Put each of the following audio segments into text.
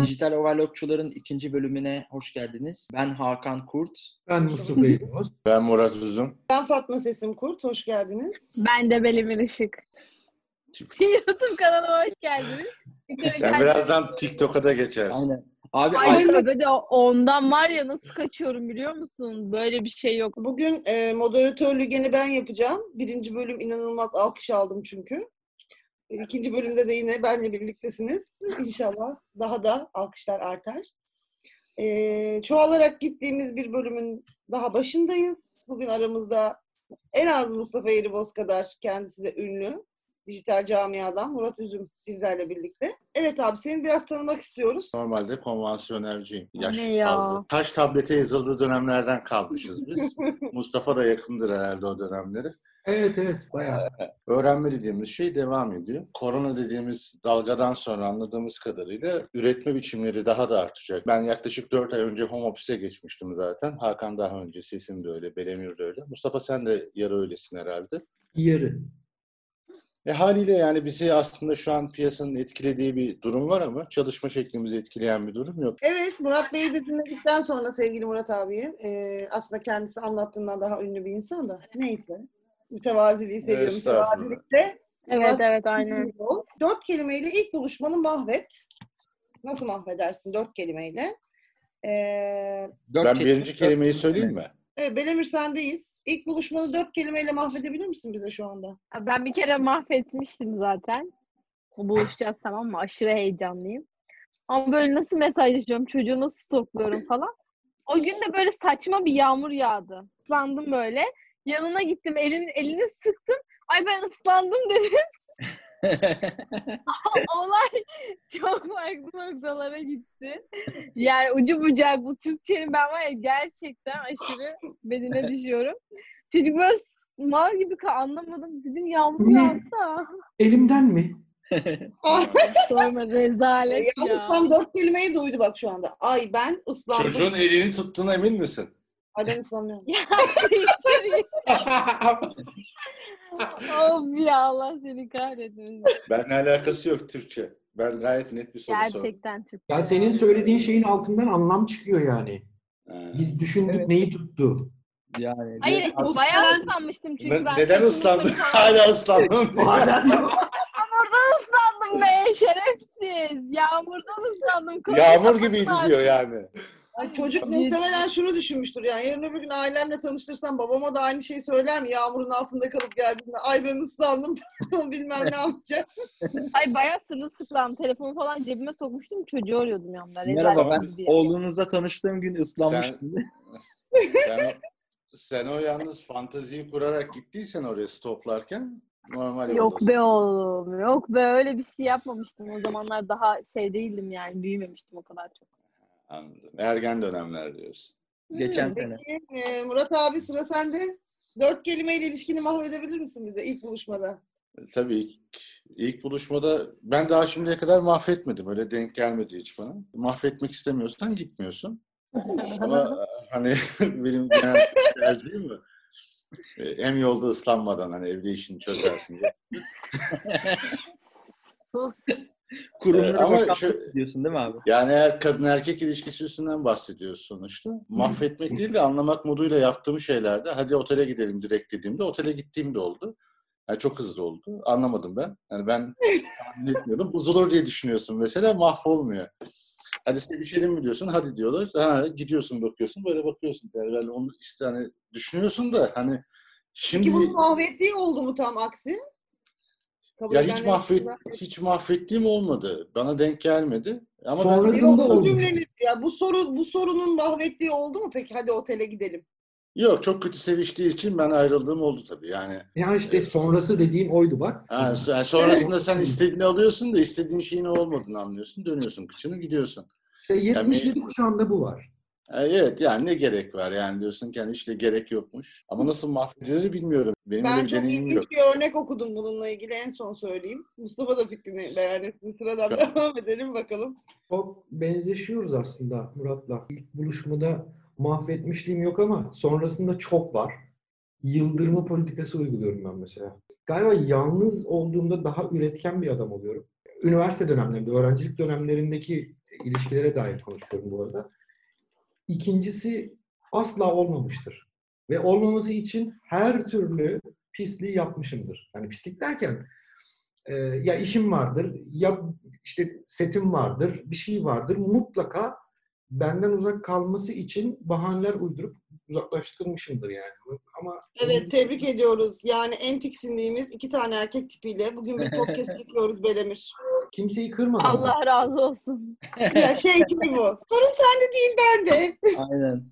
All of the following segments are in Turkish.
Dijital Overlockçuların ikinci bölümüne hoş geldiniz. Ben Hakan Kurt. Ben Mustafa İlmaz. Ben Murat Uzun. Ben Fatma Sesim Kurt, hoş geldiniz. Ben de Belimir Işık. YouTube kanalıma hoş geldiniz. Sen birazdan TikTok'a da geçersin. Aynen. Abi Ay tövbe de ondan var ya nasıl kaçıyorum biliyor musun? Böyle bir şey yok. Bugün e, moderatörlüğü gene ben yapacağım. Birinci bölüm inanılmaz alkış aldım çünkü. E, İkinci bölümde de yine benle birliktesiniz. İnşallah daha da alkışlar artar. E, çoğalarak gittiğimiz bir bölümün daha başındayız. Bugün aramızda en az Mustafa Yeriboz kadar kendisi de ünlü. Dijital camiadan Murat Üzüm bizlerle birlikte. Evet abi seni biraz tanımak istiyoruz. Normalde konvansiyonelciyim. Yaş Ne ya? fazla. Taş tablete yazıldığı dönemlerden kalmışız biz. Mustafa da yakındır herhalde o dönemleri. Evet evet bayağı. Öğrenme dediğimiz şey devam ediyor. Korona dediğimiz dalgadan sonra anladığımız kadarıyla üretme biçimleri daha da artacak. Ben yaklaşık 4 ay önce home office'e geçmiştim zaten. Hakan daha önce, sesim de öyle, Belemir de öyle. Mustafa sen de yarı öylesin herhalde. Yarı. E haliyle yani bizi aslında şu an piyasanın etkilediği bir durum var ama çalışma şeklimizi etkileyen bir durum yok. Evet, Murat Bey'i de dinledikten sonra sevgili Murat abiyi, e, aslında kendisi anlattığından daha ünlü bir insan da neyse. Mütevaziliği seviyor, Estağfurullah. mütevazilikte. Evet Murat evet aynen. Dört kelimeyle ilk buluşmanı mahvet. Nasıl mahvedersin dört kelimeyle? E, dört ben kelime- birinci kelimeyi söyleyeyim mi? Evet, Belemir sendeyiz. İlk buluşmanı dört kelimeyle mahvedebilir misin bize şu anda? Ben bir kere mahvetmiştim zaten. Buluşacağız tamam mı? Aşırı heyecanlıyım. Ama böyle nasıl mesajlaşıyorum, çocuğu nasıl stokluyorum falan. O gün de böyle saçma bir yağmur yağdı. Islandım böyle. Yanına gittim, elini, elini sıktım. Ay ben ıslandım dedim. Olay çok farklı noktalara gitti. Yani ucu bucak bu Türkçenin ben var ya gerçekten aşırı bedine düşüyorum. Çocuk böyle mal gibi ka- anlamadım. Dedim yağmur yağsa. Elimden mi? Sorma rezalet ya. Yalnız tam dört kelimeyi duydu bak şu anda. Ay ben ıslandım. Çocuğun elini tuttuğuna emin misin? Ay ben ıslanmıyorum. Ya, of ya Allah seni kahretmesin. Benimle alakası yok Türkçe. Ben gayet net bir soru sordum. Gerçekten Türk. Ya senin söylediğin şeyin altından anlam çıkıyor yani. Ha. Biz düşündük Evet. neyi tuttu. yani Hayır bayağı ıslanmıştım çünkü Ne- ben. neden ıslandın? Hala ıslandım. Yağmurda ıslandım be şerefsiz. Yağmurdan ıslandım. Yağmur gibiydi diyor yani. Ay çocuk muhtemelen şunu düşünmüştür yani yarın öbür gün ailemle tanıştırsam babama da aynı şeyi söyler mi? Yağmurun altında kalıp geldiğinde ay ben ıslandım bilmem ne yapacak. Ay bayağı sırılsıklam. Telefonu falan cebime sokmuştum. Çocuğu arıyordum yanımda. Merhaba ben diye. oğlunuzla tanıştığım gün ıslanmıştım. Sen o, sen o yalnız fanteziyi kurarak gittiysen oraya stoplarken normal Yok be oğlum. Yok be öyle bir şey yapmamıştım. O zamanlar daha şey değildim yani. Büyümemiştim o kadar çok. Anladım. Ergen dönemler diyorsun. Geçen Hmm. sene. Peki Murat abi sıra sende. Dört kelimeyle ilişkini mahvedebilir misin bize ilk buluşmada? E, Tabii ilk, ilk buluşmada ben daha şimdiye kadar mahvetmedim. Öyle denk gelmedi hiç bana. Mahvetmek istemiyorsan gitmiyorsun. Ama e, hani benim genel tercihim mi? E, Hem yolda ıslanmadan hani evde işini çözersin diye. Sus. Kurumları Ee, ama şu- istiyorsun değil mi abi? Yani eğer kadın erkek ilişkisi üstünden bahsediyoruz sonuçta. Mahvetmek değil de anlamak moduyla yaptığım şeylerde hadi otele gidelim direkt dediğimde otele gittiğim de oldu. Yani çok hızlı oldu. Anlamadım ben. Yani ben tahmin etmiyordum. Bozulur diye düşünüyorsun mesela mahvolmuyor. Hadi sevişelim mi diyorsun? Hadi diyorlar. Ha, gidiyorsun bakıyorsun böyle bakıyorsun. Yani ben onu işte hani düşünüyorsun da hani şimdi Peki bunun mahvettiği oldu mu tam aksi? Kabul ya hiç mahvet hiç mahvettiğim olmadı. Bana denk gelmedi. Ama ben Sonrasında Yok, bu ya bu soru bu sorunun mahvettiği oldu mu peki? Hadi otele gidelim. Yok çok kötü seviştiği için ben ayrıldığım oldu tabii yani. Ya işte sonrası dediğim oydu bak. Ha, so- sonrasında sen istediğini alıyorsun da istediğin şeyin olmadığını anlıyorsun. Dönüyorsun kıçını gidiyorsun. İşte 77 kuşağında bu var. Ha, Evet yani ne gerek var yani diyorsun ki hani işte gerek yokmuş. Ama nasıl mahvedilir bilmiyorum. Benim Ben çok ilginç yok. bir örnek okudum bununla ilgili en son söyleyeyim. Mustafa da fikrini beyan etsin. Sıradan devam edelim bakalım. Çok benzeşiyoruz aslında Murat'la. İlk buluşmada mahvetmişliğim yok ama sonrasında çok var. yıldırma politikası uyguluyorum ben mesela. Galiba yalnız olduğumda daha üretken bir adam oluyorum. Üniversite dönemlerinde, öğrencilik dönemlerindeki ilişkilere dair konuşuyorum bu arada. İkincisi asla olmamıştır. Ve olmaması için her türlü pisliği yapmışımdır. Yani pislik derken e, ya işim vardır, ya işte setim vardır, bir şey vardır. Mutlaka benden uzak kalması için bahaneler uydurup uzaklaştırmışımdır yani. Ama Evet tebrik ediyoruz. Yani en tiksindiğimiz iki tane erkek tipiyle bugün bir podcast çekiyoruz Belemir. Kimseyi kırmadan. Allah razı olsun. Ya şey gibi bu. Sorun sende değil bende. Aynen.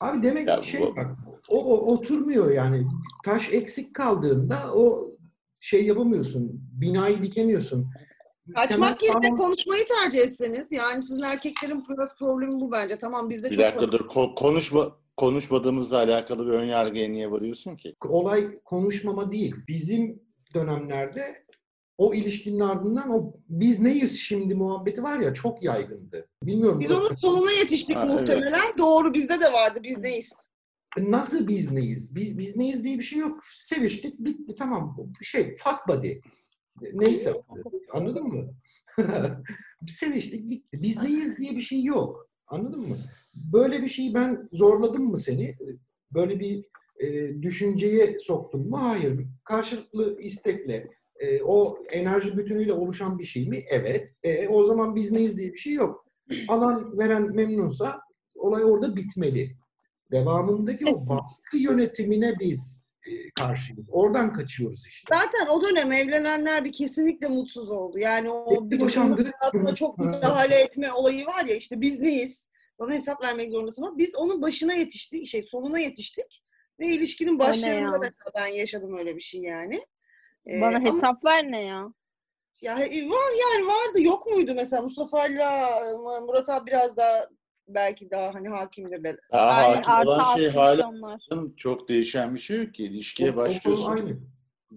Abi demek Ya şey bu- bak o, o oturmuyor yani. Taş eksik kaldığında o şey yapamıyorsun. Binayı dikemiyorsun. Kaçmak Temel yerine kanun- konuşmayı tercih etseniz. Yani sizin erkeklerin biraz problemi bu bence. Tamam bizde Bir çok dakika dur. Ko- konuşma, konuşmadığımızla alakalı bir ön yargıya niye varıyorsun ki? olay konuşmama değil. Bizim dönemlerde o ilişkinin ardından o biz neyiz şimdi muhabbeti var ya çok yaygındı. Bilmiyorum. Biz onun sonuna yetiştik Ha, evet. muhtemelen. Doğru bizde de vardı. Biz neyiz? Nasıl biz neyiz? Biz biz neyiz diye bir şey yok. Seviştik, bitti tamam. Bu Şey, fuck buddy. Neyse. Anladın mı? Seviştik, bitti. Biz neyiz diye bir şey yok. Anladın mı? Böyle bir şeyi ben zorladım mı seni? Böyle bir e, düşünceye soktum mu? Hayır. Karşılıklı istekle e, o enerji bütünüyle oluşan bir şey mi? Evet. E, o zaman biz neyiz diye bir şey yok. Alan veren memnunsa olay orada bitmeli. Devamındaki o baskı yönetimine biz e, karşıyız. Oradan kaçıyoruz işte. Zaten o dönem evlenenler bir kesinlikle mutsuz oldu. Yani o boşandı. hayatına çok müdahale etme olayı var ya işte biz neyiz? Bana hesap vermek zorundasın ama biz onun başına yetiştik, şey sonuna yetiştik ve ilişkinin başlarında da ben yaşadım öyle bir şey yani. Ee, Bana ama- hesap ver ne ya? Ya he- var yani vardı yok muydu mesela Mustafa ile Murat abi biraz daha belki daha hani hakimdirler. Daha Ay, hakim olan şey hala onlar. çok değişen bir şey yok ki. İlişkiye O- başlıyorsun. aynı.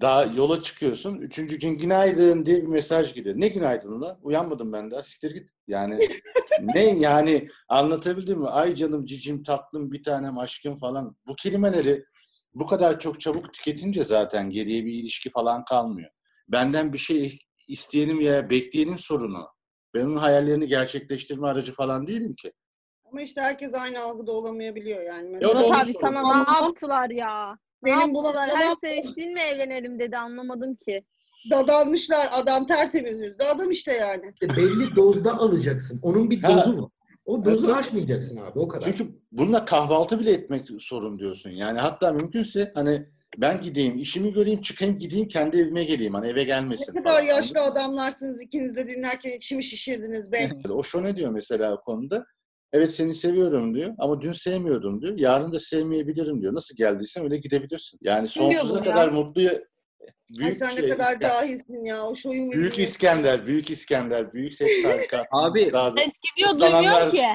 Daha yola çıkıyorsun. Üçüncü gün günaydın diye bir mesaj geliyor. Ne günaydın lan? Uyanmadım ben daha. Siktir git. Yani ne yani anlatabildim mi? Ay canım cicim tatlım bir tanem aşkım falan. Bu kelimeleri bu kadar çok çabuk tüketince zaten geriye bir ilişki falan kalmıyor. Benden bir şey isteyenim ya bekleyenin sorunu. Ben onun hayallerini gerçekleştirme aracı falan değilim ki. Ama işte herkes aynı algıda olamayabiliyor yani. Yok, Mesela Murat abi sana ne yaptılar ya? Benim bulanağım- Her seviştiğinle evlenelim dedi anlamadım ki. dadanmışlar adam tertemiz yüzlü adam işte yani. İşte belli dozda alacaksın. Onun bir dozu var. O dozu Evet. aşmayacaksın abi o kadar. Çünkü bununla kahvaltı bile etmek sorun diyorsun. Yani hatta mümkünse hani ben gideyim, işimi göreyim, çıkayım, gideyim, kendi evime geleyim. Hani eve Ne gelmesin. kadar falan. yaşlı adamlarsınız ikiniz de dinlerken içimi şişirdiniz be. O şu ne diyor mesela o konuda? Evet seni seviyorum diyor ama dün sevmiyordum diyor. Yarın da sevmeyebilirim diyor. Nasıl geldiysen öyle gidebilirsin. Yani sonsuza bunu ya? kadar mutlu Ay büyük sen şey, ne kadar ya, cahilsin ya. O şoyu Büyük İskender, Büyük İskender, Büyük Ses Tarika. Abi, Ses gidiyor duymuyor ki.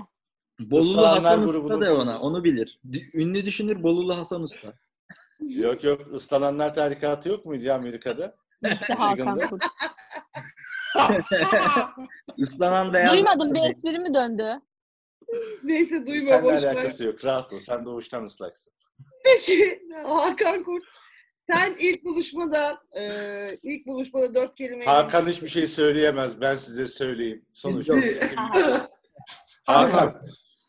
Bolulu Hasan Usta da ona. Onu bilir. Ünlü düşünür Bolulu Hasan Usta. Yok yok ıslananlar tarikatı yok muydu ya Amerika'da? Kurt. Islanan beyaz. Duymadım bir espri mi döndü? Neyse duyma Seninle boş ver. alakası yok. Rahat ol. Sen doğuştan ıslaksın. Peki Hakan Kurt. Sen ilk buluşmada e, ilk buluşmada dört kelime Hakan hiçbir şey söyleyemez. Ben size söyleyeyim. Sonuçta Aha. Hakan.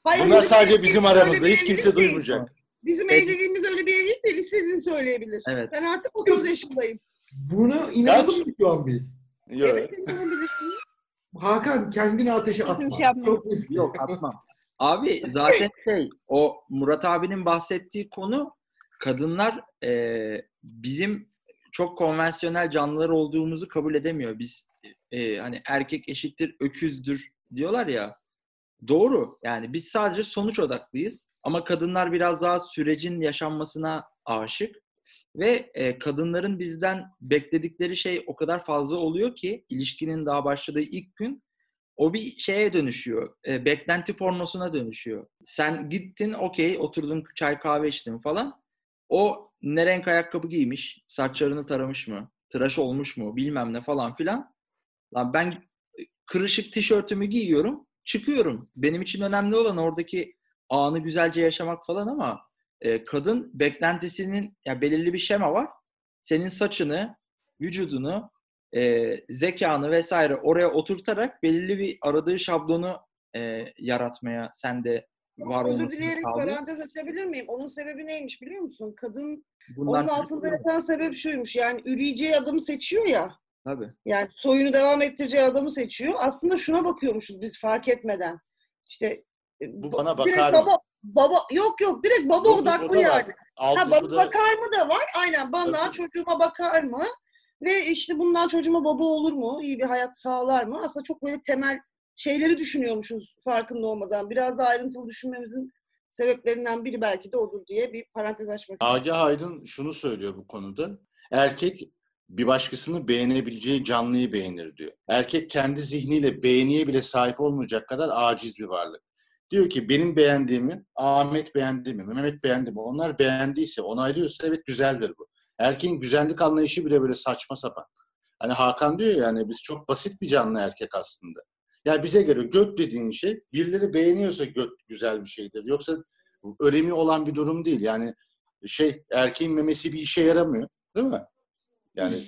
Hayır, Bunlar sadece bizim aramızda. Hiç kimse duymayacak. Bizim Evet. evliliğimiz öyle bir evlilik değil. İstediğini söyleyebilir. Evet. Ben artık 30 yaşındayım. Buna inanalım mı şu an biz? Yok. Evet. Hakan kendini ateşe Hiçbir atma. şey. Çok riskli. Yok atmam. Abi zaten şey o Murat abinin bahsettiği konu kadınlar e, bizim çok konvansiyonel canlılar olduğumuzu kabul edemiyor. Biz e, hani erkek eşittir öküzdür diyorlar ya. Doğru. Yani biz sadece sonuç odaklıyız. Ama kadınlar biraz daha sürecin yaşanmasına aşık. Ve e, kadınların bizden bekledikleri şey o kadar fazla oluyor ki ilişkinin daha başladığı ilk gün o bir şeye dönüşüyor. E, beklenti pornosuna dönüşüyor. Sen gittin okey oturdun çay kahve içtin falan. O ne renk ayakkabı giymiş, saçlarını taramış mı, tıraş olmuş mu bilmem ne falan filan. Lan ben kırışık tişörtümü giyiyorum, çıkıyorum. Benim için önemli olan oradaki anı güzelce yaşamak falan ama e, kadın beklentisinin ya belirli bir şema var. Senin saçını, vücudunu, e, zekanı vesaire oraya oturtarak belirli bir aradığı şablonu e, yaratmaya sende var Özür dileyerek sağlıyor. parantez açabilir miyim? Onun sebebi neymiş biliyor musun? Kadın Bunlar onun altında yatan sebep şuymuş. Yani üreyeceği adamı seçiyor ya. Tabii. Yani soyunu devam ettireceği adamı seçiyor. Aslında şuna bakıyormuşuz biz fark etmeden. İşte e, Bu ba- bana bakar mı? baba, baba yok yok direkt baba Yok, odaklı da var. yani. Ha, bana da- bakar mı da var. Aynen bana Tabii. çocuğuma bakar mı? Ve işte bundan çocuğuma baba olur mu? İyi bir hayat sağlar mı? Aslında çok böyle temel şeyleri düşünüyormuşuz farkında olmadan. Biraz da ayrıntılı düşünmemizin sebeplerinden biri belki de odur diye bir parantez açmak. Agah Aydın şunu söylüyor bu konuda. Erkek bir başkasını beğenebileceği canlıyı beğenir diyor. Erkek kendi zihniyle beğeniye bile sahip olmayacak kadar aciz bir varlık. Diyor ki benim beğendiğimi Ahmet beğendi mi, Mehmet beğendi mi? Onlar beğendiyse, onaylıyorsa evet güzeldir bu. Erkeğin güzellik anlayışı bile böyle saçma sapan. Hani Hakan diyor ya yani biz çok basit bir canlı erkek aslında. Yani bize göre göt dediğin şey birileri beğeniyorsa göt güzel bir şeydir. Yoksa önemi olan bir durum değil. Yani şey erkeğin memesi bir işe yaramıyor. Değil mi? Yani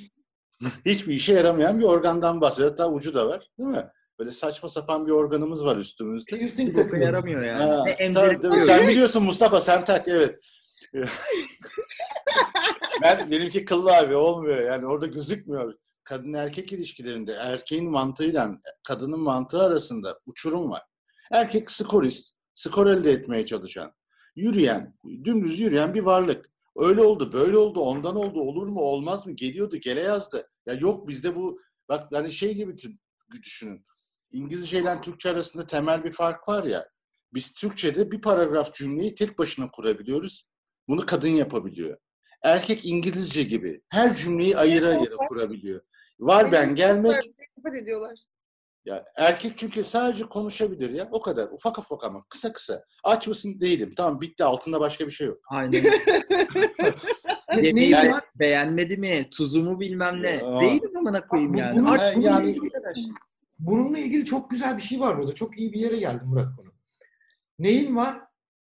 hiçbir işe yaramayan bir organdan bahsediyor. Hatta ucu da var. Değil mi? Böyle saçma sapan bir organımız var üstümüzde. Piercing Bir boka takıyor. yaramıyor yani. Ha, tabii. duruyor. Sen biliyorsun Mustafa sen tak evet. ben benimki kıllı abi olmuyor yani orada gözükmüyor. Kadın erkek ilişkilerinde erkeğin mantığıyla kadının mantığı arasında uçurum var. Erkek skorist, skor elde etmeye çalışan, yürüyen, dümdüz yürüyen bir varlık. Öyle oldu, böyle oldu, ondan oldu, olur mu, olmaz mı, geliyordu, gele yazdı. Ya yok bizde bu, bak hani şey gibi düşünün. İngilizce ile Türkçe arasında temel bir fark var ya. Biz Türkçe'de bir paragraf cümleyi tek başına kurabiliyoruz. Bunu kadın yapabiliyor. Erkek İngilizce gibi her cümleyi ayıra ayıra kurabiliyor. Var ben gelmek Nefret ediyorlar. ya erkek çünkü sadece konuşabilir ya o kadar ufak ufak ama kısa kısa. Aç mısın? Değilim. Tamam bitti altında başka bir şey yok. Aynen. Ne- Yemeği var? beğenmedi mi? Tuzumu bilmem ne. Ya. Değilim amına koyayım Bu- yani. bunu- Aç Ha, bunu yani- yani... kadar. Bununla ilgili çok güzel bir şey var burada. Çok iyi bir yere geldi Murat konu. Neyin var?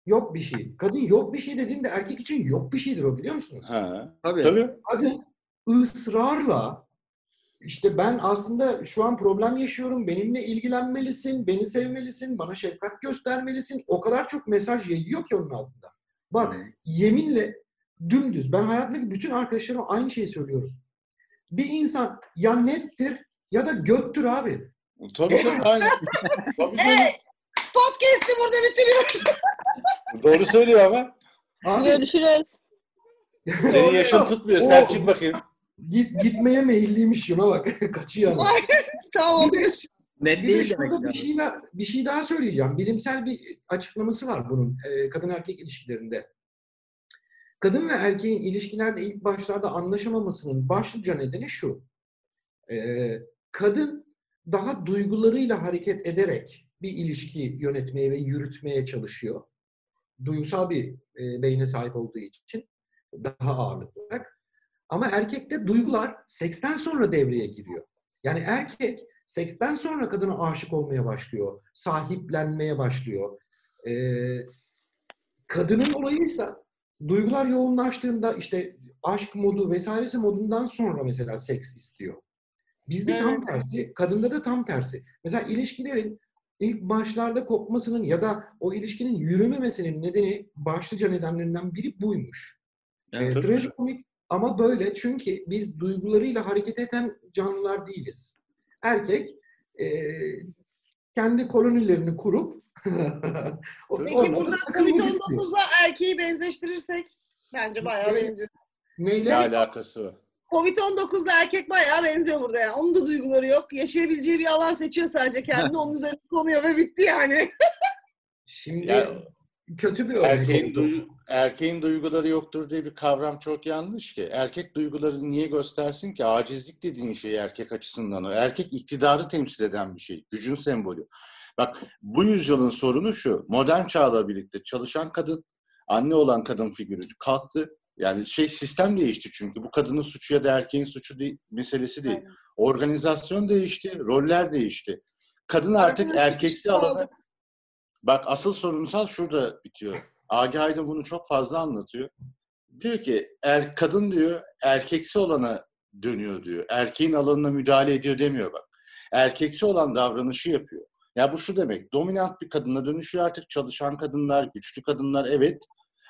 Yok bir şey. Kadın yok bir şey dediğinde erkek için yok bir şeydir o biliyor musunuz? Ha. Tabii. Tabii. Kadın ısrarla işte ben aslında şu an problem yaşıyorum. Benimle ilgilenmelisin, beni sevmelisin, bana şefkat göstermelisin. O kadar çok mesaj yayıyor ki onun altında. Bak yeminle dümdüz. Ben hayattaki bütün arkadaşlarıma aynı şeyi söylüyorum. Bir insan ya nettir ya da göttür abi. Tabii tabii. Tabii, tabii. Evet. Podcast'i burada bitiriyorum. Doğru söylüyor ama. Abi Görüşürüz. Senin yaşın tutmuyor. Sen çık bakayım. Git, gitmeye meyilliymiş şuna bak. Kaçıyor ama. tamam Bir de- görüşürüz. Net Bir de değil şurada demek bir yani. şey, daha, bir şey daha söyleyeceğim. Bilimsel bir açıklaması var bunun e, kadın erkek ilişkilerinde. Kadın ve erkeğin ilişkilerde ilk başlarda anlaşamamasının başlıca nedeni şu. E, kadın daha duygularıyla hareket ederek bir ilişki yönetmeye ve yürütmeye çalışıyor. Duygusal bir e, beyne sahip olduğu için daha ağırlıklı olarak. Ama erkekte duygular seksten sonra devreye giriyor. Yani erkek seksten sonra kadına aşık olmaya başlıyor. Sahiplenmeye başlıyor. Ee, kadının olayıysa duygular yoğunlaştığında işte aşk modu vesairesi modundan sonra mesela seks istiyor. Bizde tam tersi, kadında da tam tersi. Mesela ilişkilerin ilk başlarda kopmasının ya da o ilişkinin yürümemesinin nedeni başlıca nedenlerinden biri buymuş. Evet, Ee, trajikomik ama böyle çünkü biz duygularıyla hareket eden canlılar değiliz. Erkek e, kendi kolonilerini kurup o- Peki Peki onlara burada takılmak istiyor. Covid-19'la erkeği benzeştirirsek bence bayağı benziyor. Neyle? Ne alakası var? Covid-19'la erkek bayağı benziyor burada yani. Onun da duyguları yok. Yaşayabileceği bir alan seçiyor sadece kendine. Onun üzerine konuyor ve bitti yani. Şimdi Ya- kötü bir örnek Erkeğin, oldu. duy- erkeğin duyguları yoktur diye bir kavram çok yanlış ki. Erkek duyguları niye göstersin ki? Acizlik dediğin şey erkek açısından o. Erkek iktidarı temsil eden bir şey. Gücün sembolü. Bak bu yüzyılın sorunu şu. Modern çağla birlikte çalışan kadın, anne olan kadın figürü kalktı. Yani şey sistem değişti çünkü. Bu kadının suçu ya da erkeğin suçu değil, meselesi değil. Aynen. Organizasyon değişti, roller değişti. Kadın artık erkeksi alana. Bak asıl sorunsal şurada bitiyor. Agi Aydın bunu çok fazla anlatıyor. Diyor ki er, kadın diyor erkeksi olana dönüyor diyor. Erkeğin alanına müdahale ediyor demiyor bak. Erkeksi olan davranışı yapıyor. Ya bu şu demek. Dominant bir kadına dönüşüyor artık çalışan kadınlar, güçlü kadınlar evet.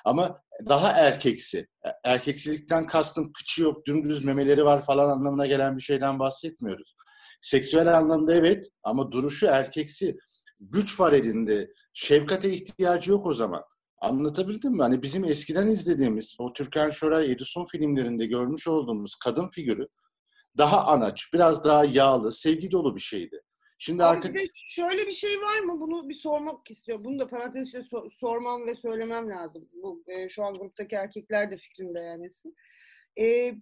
Ama daha erkeksi. E- Erkeksilikten kastım kıçı yok, dümdüz memeleri var falan anlamına gelen bir şeyden bahsetmiyoruz. Seksüel anlamda evet ama duruşu erkeksi. Güç var elinde. Şefkate ihtiyacı yok o zaman. Anlatabildim mi? Hani bizim eskiden izlediğimiz o Türkan Şoray Edison filmlerinde görmüş olduğumuz kadın figürü daha anaç, biraz daha yağlı, sevgi dolu bir şeydi. Şimdi Abi artık bir şöyle bir şey var mı? Bunu bir sormak istiyorum. Bunu da parantez içinde so- sormam ve söylemem lazım. Bu e, şu an gruptaki erkekler de fikrini beyan etsin. E,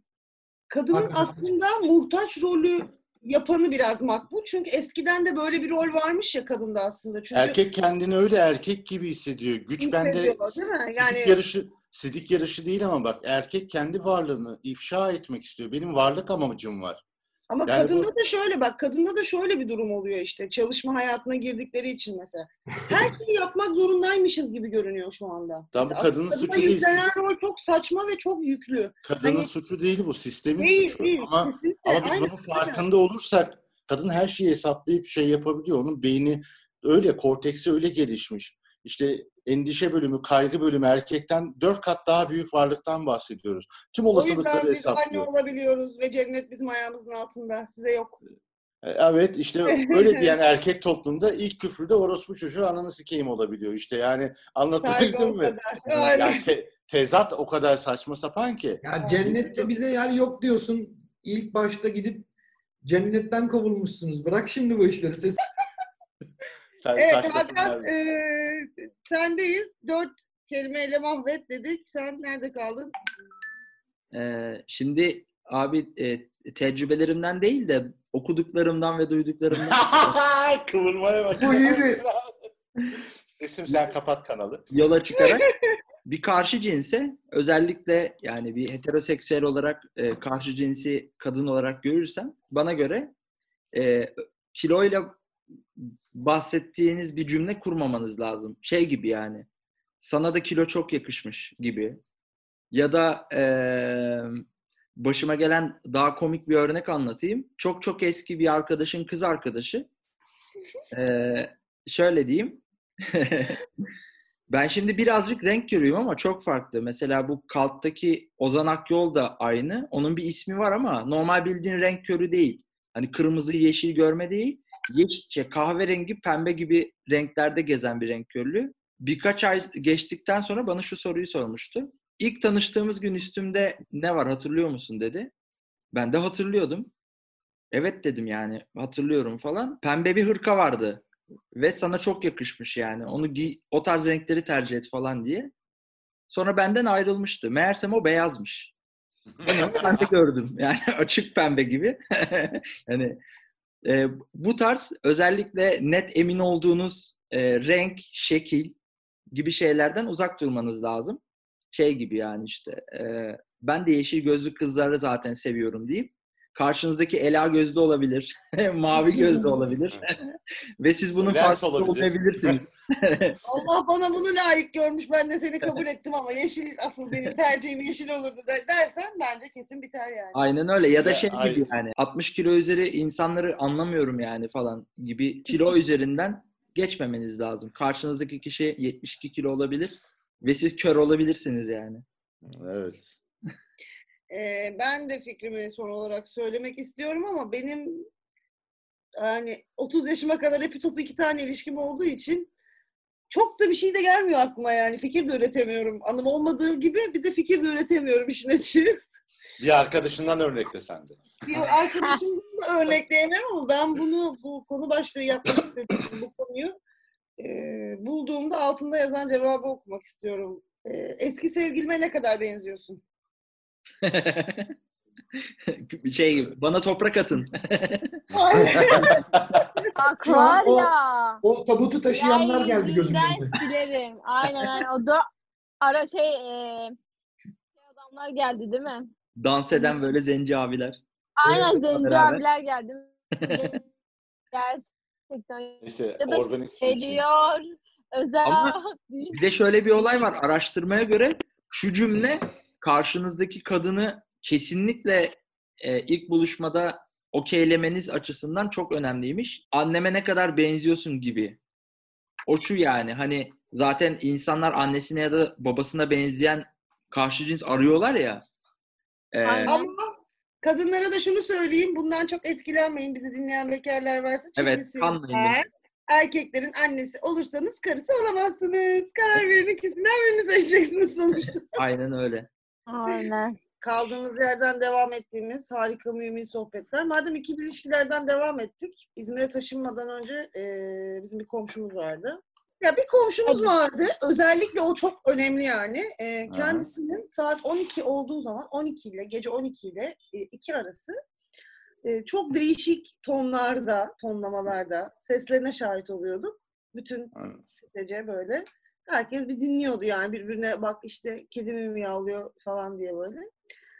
kadının aslında muhtaç rolü yapanı biraz makbul. Çünkü eskiden de böyle bir rol varmış ya kadında aslında. Çünkü erkek kendini öyle erkek gibi hissediyor. Güç bende değil mi? sidik Yani yarışı sidik yarışı değil ama bak erkek kendi varlığını ifşa etmek istiyor. Benim varlık amacım var. Ama Yani kadında bu- da şöyle bak kadında da şöyle bir durum oluyor işte çalışma hayatına girdikleri için mesela. Her şeyi yapmak zorundaymışız gibi görünüyor şu anda. Tam Mesela kadının suçu değil. yüklenen rol çok saçma ve çok yüklü. Kadının Hani- suçu değil bu, sistemin Değil suçu. değil. Ama kesinlikle. Ama biz Aynen, bunun farkında olursak kadın her şeyi hesaplayıp şey yapabiliyor. Onun beyni öyle, korteksi öyle gelişmiş. İşte endişe bölümü, kaygı bölümü erkekten dört kat daha büyük varlıktan bahsediyoruz. Tüm O yüzden olasılıkları biz anne hesaplıyor. olabiliyoruz ve cennet bizim ayağımızın altında. Size yok. E, Evet işte öyle diyen erkek toplumda ilk küfrü de orospu çocuğu ananı sikeyim olabiliyor. İşte yani anlatabildim mi? kadar. Yani te- tezat o kadar saçma sapan ki. Ya cennette bize yer yok diyorsun. İlk başta gidip cennetten kovulmuşsunuz. Bırak şimdi bu işleri. Ses Evet bizi. eee, sendeyiz. Dört kelimeyle mahvet dedik. Sen nerede kaldın? Ee, şimdi abi e, tecrübelerimden değil de okuduklarımdan ve duyduklarımdan Kıvırmaya bak. Bu iyiydi. Sesim sen kapat kanalı. yola çıkarak bir karşı cinse özellikle yani bir heteroseksüel olarak e, karşı cinsi kadın olarak görürsem bana göre e, kiloyla bahsettiğiniz bir cümle kurmamanız lazım. Şey gibi yani sana da kilo çok yakışmış gibi ya da e, başıma gelen daha komik bir örnek anlatayım. Çok çok eski bir arkadaşın kız arkadaşı e, şöyle diyeyim Ben şimdi birazcık renk görüyorum ama çok farklı. Mesela bu Kalt'taki Ozan Akyol da aynı. Onun bir ismi var ama normal bildiğin renk körü değil. Hani kırmızı, yeşil görme değil. Yeşilçe, kahverengi, pembe gibi renklerde gezen bir renk körlüğü. Birkaç ay geçtikten sonra bana şu soruyu sormuştu. İlk tanıştığımız gün üstümde ne var hatırlıyor musun dedi. Ben de hatırlıyordum. Evet dedim yani hatırlıyorum falan. Pembe bir hırka vardı. Ve sana çok yakışmış yani. Onu giy, o tarz renkleri tercih et falan diye. Sonra benden ayrılmıştı. Meğersem o beyazmış. Ben onu pembe gördüm. Yani açık pembe gibi. yani e, bu tarz özellikle net emin olduğunuz e, renk, şekil gibi şeylerden uzak durmanız lazım. Şey gibi yani işte e, ben de yeşil gözlü kızları zaten seviyorum deyip karşınızdaki ela gözlü olabilir, mavi gözlü olabilir ve siz bunun Lens farkında olabilir. olmayabilirsiniz. Allah bana bunu layık görmüş. Ben de seni kabul ettim ama yeşil asıl benim tercihim yeşil olurdu de- dersen bence kesin biter yani. Aynen öyle ya da şey gibi yani 60 kilo üzeri insanları anlamıyorum yani falan gibi kilo üzerinden geçmemeniz lazım. Karşınızdaki kişi 72 kilo olabilir ve siz kör olabilirsiniz yani. Evet. Ee, ben de fikrimi son olarak söylemek istiyorum ama benim yani 30 yaşıma kadar hep topu iki tane ilişkim olduğu için çok da bir şey de gelmiyor aklıma yani. Fikir de üretemiyorum. Anım olmadığı gibi bir de fikir de üretemiyorum işin açığı. Bir arkadaşından örnekle sen de. Bir arkadaşımdan da örnekleyemem ama ben bunu bu konu başlığı yapmak istedim bu konuyu. Ee, bulduğumda altında yazan cevabı okumak istiyorum. Ee, eski sevgilime ne kadar benziyorsun? şey bana toprak atın. Bak Şu an var o- ya. O tabutu taşıyanlar geldi gözümün yeryüzünden önüne. silerim. Aynen aynen. O da ara şey e, şey adamlar geldi değil mi? Dans eden böyle zenci abiler. Aynen Evet, zenci beraber. abiler geldi. Gerçekten Neyse Ya da organik şey süreç. diyor. Özel Ama-. Bir de şöyle bir olay var. Araştırmaya göre şu cümle karşınızdaki kadını kesinlikle e, ilk buluşmada okeylemeniz açısından çok önemliymiş. Anneme ne kadar benziyorsun gibi. O şu yani hani zaten insanlar annesine ya da babasına benzeyen karşı cins arıyorlar ya. E. Ama kadınlara da şunu söyleyeyim. Bundan çok etkilenmeyin. Bizi dinleyen bekarlar varsa. Çünkü Evet, siz kanmayın. eğer erkeklerin annesi olursanız karısı olamazsınız. Karar verin ikisinden birini seçeceksiniz sonuçta. aynen öyle. Aynen. Kaldığımız yerden devam ettiğimiz harika mümin sohbetler. Madem ikili ilişkilerden devam ettik. İzmir'e taşınmadan önce eee, bizim bir komşumuz vardı. Ya bir komşumuz vardı. Özellikle o çok önemli yani. Aha. kendisinin saat 12 olduğu zaman 12 ile gece 12 ile 2 arası eee, çok değişik tonlarda, tonlamalarda seslerine şahit oluyorduk. Bütün sitece böyle. Herkes bir dinliyordu yani birbirine bak işte kedi mi miyavlıyor falan diye böyle.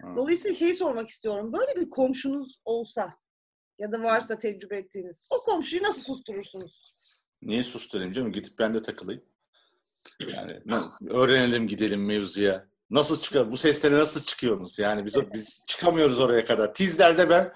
Evet. Dolayısıyla şeyi sormak istiyorum. Böyle bir komşunuz olsa ya da varsa tecrübe ettiğiniz o komşuyu nasıl susturursunuz? Niye susturayım canım? Gidip ben de takılayım. Yani ne- öğrenelim gidelim mevzuya. Nasıl çıkar? Bu seslere nasıl çıkıyorsunuz? Yani biz biz çıkamıyoruz oraya kadar. Tizlerde ben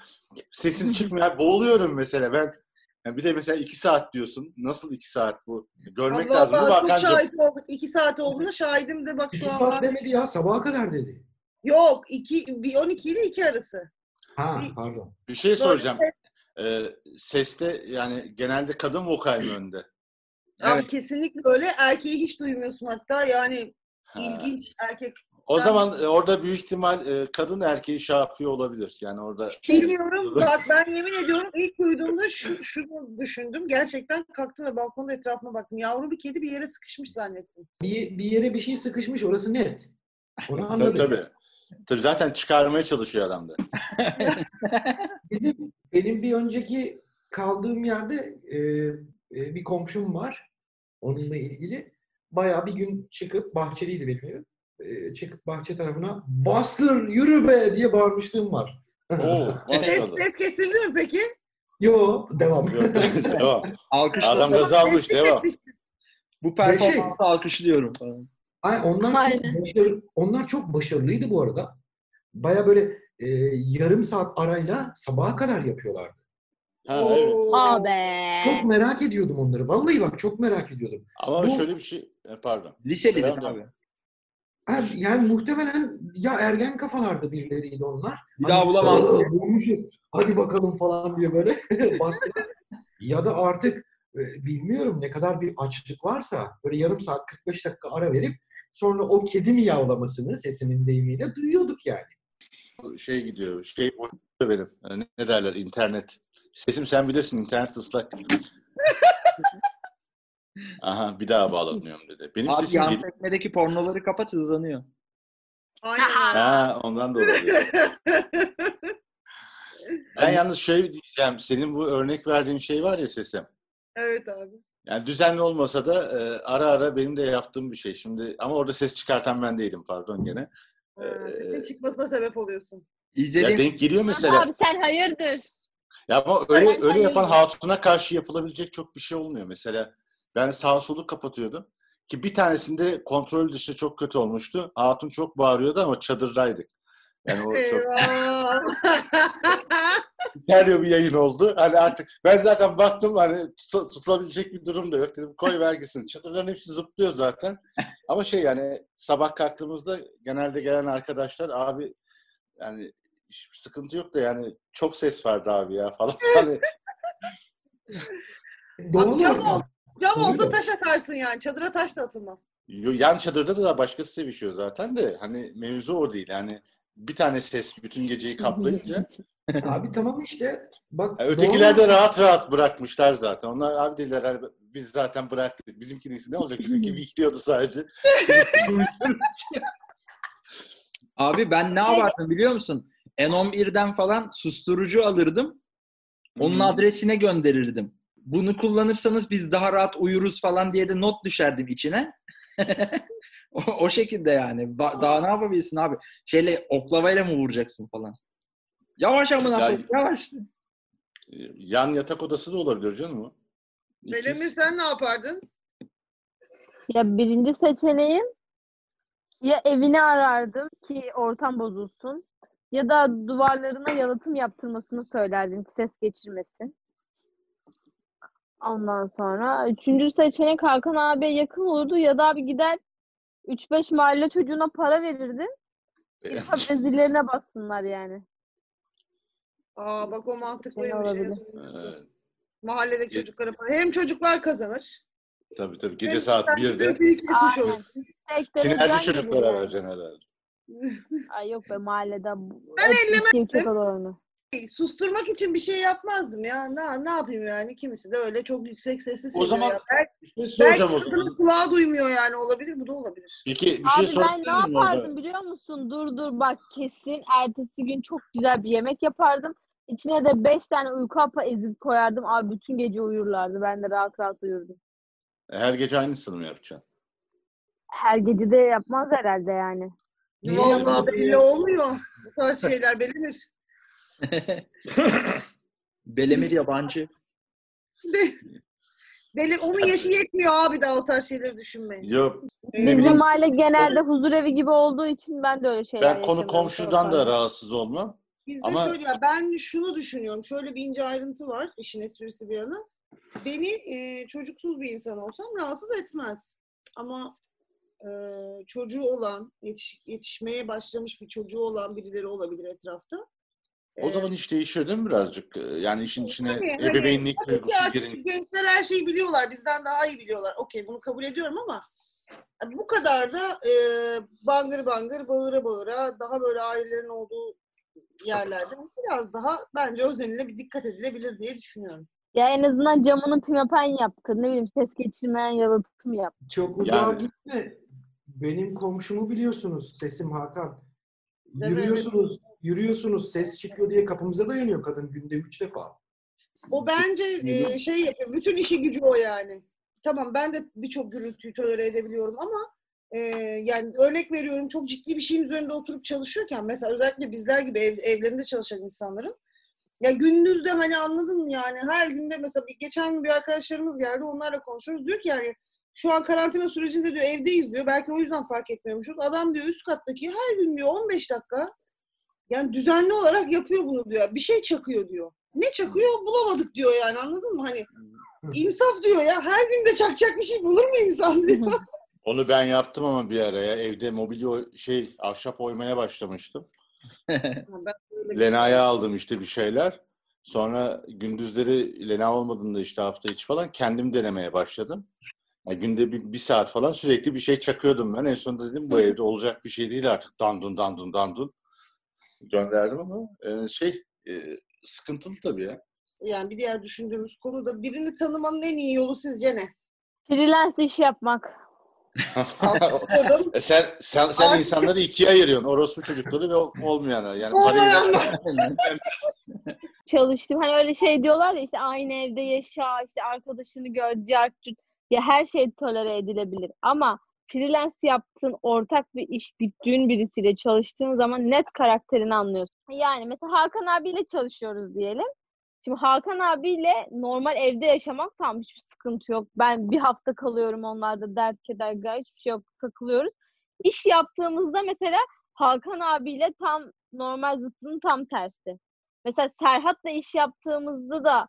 sesim çıkmıyor. Boğuluyorum mesela ben. Yani bir de mesela iki saat diyorsun. Nasıl iki saat bu? Görmek Vallahi lazım. Bu çok Hakan'cığım. şahit olduk. İki saat olduğunda şahidim de bak İki şu an. saat demedi ya sabaha kadar dedi. Yok. Iki, bir 12 ile 2 arası. Ha Bir- pardon. Bir şey soracağım. ses- Ee, seste yani genelde kadın vokal mi önde? Abi Evet. kesinlikle öyle. Erkeği hiç duymuyorsun hatta. Yani Ha. ilginç erkek. O Ben- zaman e, orada büyük ihtimal e, kadın erkeği şey yapıyor olabilir. Yani orada Bilmiyorum. Bak ben yemin ediyorum ilk duyduğumda şu, şunu düşündüm. Gerçekten kalktım ve balkonda etrafıma baktım. Yavru bir kedi bir yere sıkışmış zannettim. Bir, bir yere bir şey sıkışmış orası net. Onu tabii anladık. tabii. Tabii zaten çıkarmaya çalışıyor adam da. Bizim, benim bir önceki kaldığım yerde e, e, bir komşum var. Onunla ilgili. Bayağı bir gün çıkıp, bahçeliydi benim evim. E, çıkıp bahçe tarafına bastır yürü be diye bağırmışlığım var. Oo, Ses, ses kesildi mi peki? Yo devam. Devam. Alkışla. Adam gazı almış, devam. Bu performansı alkışlıyorum falan. Ay, onlar Aynen. çok başarılı, onlar çok başarılıydı bu arada. Baya böyle e, yarım saat arayla sabaha kadar yapıyorlardı. Ha, evet. Oo. Abi. Çok merak ediyordum onları. Vallahi bak çok merak ediyordum. Ama Bu- şöyle bir şey, e, pardon. Devam, devam. abi. Ha, Yani muhtemelen ya ergen kafalarda birileriydi onlar. Bir daha bulamam. "Aa, bulmuşuz. Hadi bakalım falan diye böyle bastılar. ya da artık e, bilmiyorum ne kadar bir açlık varsa böyle yarım saat 45 dakika ara verip sonra o kedi miyavlamasını sesinin deyimiyle duyuyorduk yani. Şey gidiyor, şey benim. Ne, ne derler, internet. Sesim sen bilirsin, internet ıslak. Aha, bir daha bağlanıyorum dedi. Benim Abi sesim yan geliyor. sekmedeki pornoları kapat hızlanıyor. Aynen. Ha, ondan da olabilir. Ben yalnız şey diyeceğim, senin bu örnek verdiğin şey var ya sesim. evet abi. Yani düzenli olmasa da e, ara ara benim de yaptığım bir şey. Şimdi ama orada ses çıkartan ben değilim pardon gene. Ha, Ee, sesin çıkmasına sebep oluyorsun. Ya İzlediğim denk geliyor Abi mesela. sen hayırdır? Ya ama öyle öyle yapan hatuna karşı yapılabilecek çok bir şey olmuyor. Mesela ben sağ solu kapatıyordum. Ki bir tanesinde kontrol dışı çok kötü olmuştu. Hatun çok bağırıyordu ama çadırdaydık. Yani o çok stereo bir yayın oldu. Hani artık ben zaten baktım hani tut- tutulabilecek bir durum da yok. Dedim koy vergisini. Çadırların hepsi zıplıyor zaten. Ama şey yani sabah kalktığımızda genelde gelen arkadaşlar abi yani sıkıntı yok da yani çok ses vardı abi ya falan. Hani Doğru. Ol, cam olsa taş atarsın yani. Çadıra taş da atılmaz. Yo- Yan çadırda da başkası sevişiyor zaten de hani mevzu o değil. Yani bir tane ses bütün geceyi kaplayınca Abi tamam işte. Bak Yani ötekiler de rahat rahat bırakmışlar zaten. Onlar abi dediler hani biz zaten bıraktık. Bizimki neyse ne olacak? Bizimki bekliyordu sadece. Abi ben ne yapardım biliyor musun? N11'den falan susturucu alırdım. Onun Hmm. adresine gönderirdim. Bunu kullanırsanız biz daha rahat uyuruz falan diye de not düşerdim içine. o, o şekilde yani. Ba- daha ne yapabilirsin abi? Şeyle oklavayla mı vuracaksın falan? Yavaş amına Ya- koyayım, yavaş. Yan yatak odası da olabilir canım o. Belemir sen ne yapardın? Ya birinci seçeneğim ya evini arardım ki ortam bozulsun ya da duvarlarına yalıtım yaptırmasını söylerdim ki ses geçirmesin. Ondan sonra üçüncü seçenek Hakan abiye yakın olurdu ya da abi gider 3-5 mahalle çocuğuna para verirdim. İnsan vezirlerine bassınlar yani. Aa bak o mantıklıymış. Olabilir? Evet, Mahalledeki çocuklara para. Hem çocuklar kazanır. tabii tabii. Gece hem saat sen 1'de trafiği kesmiş Aynen. olursun. Tek derece sinerji çocuklara vereceksin herhalde. Ay yok be mahallede Ben ellemezdim. Susturmak için bir şey yapmazdım ya. Ne, ne yapayım yani? Kimisi de öyle çok yüksek sesli O zaman ya. Belki, Bir şey belki soracağım o zaman. kulağı duymuyor yani. Olabilir. Bu da olabilir. Peki bir şey Abi ben sorabilir ne miyim orada? yapardım biliyor musun? Dur dur bak kesin ertesi gün çok güzel bir yemek yapardım. İçine de 5 tane uyku hapı ezip koyardım. Abi bütün gece uyurlardı. Ben de rahat rahat uyurdum. Her gece aynısını mı yapacaksın? Her gece de yapmaz herhalde yani. Niye Vallahi yapmadın belli ya? olmuyor. Bu tarz şeyler belinir. Belemir yabancı. Belli, onun yaşı yetmiyor abi daha o tarz şeyleri düşünmeyin. Yok. Bizim aile genelde huzur evi gibi olduğu için ben de öyle şeyler Ben konu komşudan da rahatsız olmam. Bizde Ama- şöyle ben şunu düşünüyorum. Şöyle bir ince ayrıntı var. işin esprisi bir yana. Beni e, çocuksuz bir insan olsam rahatsız etmez. Ama e, çocuğu olan, yetiş, yetişmeye başlamış bir çocuğu olan birileri olabilir etrafta. O zaman iş değişiyor değil mi birazcık? Yani işin içine Tabii, hani ebeveynlik ki duygusu girin. Gençler her şeyi biliyorlar. Bizden daha iyi biliyorlar. Okey bunu kabul ediyorum ama bu kadar da e, bangır bangır bağıra bağıra daha böyle ailelerin olduğu yerlerde biraz daha bence özenine bir dikkat edilebilir diye düşünüyorum. Ya en azından camının pimapen yaptır. Ne bileyim ses geçirmeyen yalıtım yap. Çok uzağa Yani- gitme. Benim komşumu biliyorsunuz. Sesim Hakan. Yürüyorsunuz, yürüyorsunuz. Ses çıkıyor diye kapımıza dayanıyor kadın günde üç defa. O bence e, şey yapıyor. Bütün işi gücü o yani. Tamam ben de birçok gürültüyü tolere edebiliyorum ama e, yani örnek veriyorum çok ciddi bir şeyin üzerinde oturup çalışıyorken mesela özellikle bizler gibi ev, evlerinde çalışan insanların ya gündüz de hani anladın mı yani her günde mesela bir, geçen gün bir arkadaşlarımız geldi onlarla konuşuyoruz diyor ki yani şu an karantina sürecinde diyor evdeyiz diyor belki o yüzden fark etmiyormuşuz. Adam diyor üst kattaki her gün diyor 15 dakika yani düzenli olarak yapıyor bunu diyor. Bir şey çakıyor diyor. Ne çakıyor bulamadık diyor yani anladın mı? Hani insaf diyor ya her gün de çakacak bir şey bulur mu insan diyor. Onu ben yaptım ama bir araya. Evde mobilya şey ahşap oymaya başlamıştım. Ben böyle bir şey- Lena'ya aldım işte bir şeyler. Sonra gündüzleri Lena olmadığında işte hafta içi falan kendim denemeye başladım. Yani günde bir, bir saat falan sürekli bir şey çakıyordum ben. En sonunda dedim bu evde olacak bir şey değil artık. Dandun dandun dandun. Gönderdim ama e, şey e, sıkıntılı tabii ya. Yani bir diğer düşündüğümüz konu da birini tanımanın en iyi yolu sizce ne? Freelance iş yapmak. E sen sen, sen Ay. insanları ikiye ayırıyorsun. Orospu çocukları ve olmayanlar. Yani Olmayanlar. çalıştım. Hani öyle şey diyorlar ya işte aynı evde yaşa, işte arkadaşını gör, cart curt. Ya her şey tolere edilebilir. Ama freelance yaptığın ortak bir iş, bütçün birisiyle çalıştığın zaman net karakterini anlıyorsun. Yani mesela Hakan abiyle çalışıyoruz diyelim. Şimdi Hakan abiyle normal evde yaşamak tam hiçbir sıkıntı yok. Ben bir hafta kalıyorum onlarda dert keder gayet hiçbir şey yok takılıyoruz. İş yaptığımızda mesela Hakan abiyle tam normal zıttının tam tersi. Mesela Serhat'la iş yaptığımızda da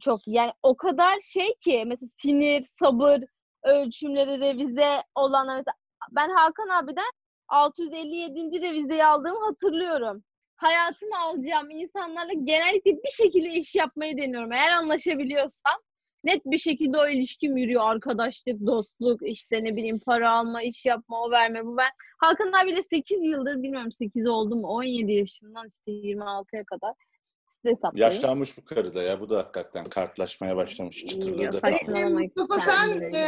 çok yani o kadar şey ki mesela sinir, sabır, ölçümleri revize olanlar mesela ben Hakan abiden 657. revizeyi aldığımı hatırlıyorum. Hayatıma alacağım insanlarla genellikle bir şekilde iş yapmayı deniyorum. Eğer anlaşabiliyorsam net bir şekilde o ilişkim yürüyor. Arkadaşlık, dostluk, işte ne bileyim para alma, iş yapma, o verme, bu ver. Hakan abiyle 8 yıldır bilmiyorum 8 oldu mu 17 yaşımdan işte 26'ya kadar size hesaplayın. Yaşlanmış bu karı da ya. Bu da hakikaten kartlaşmaya başlamış. Ya, Çıtırladı. Saçmalamayın Mustafa sen e,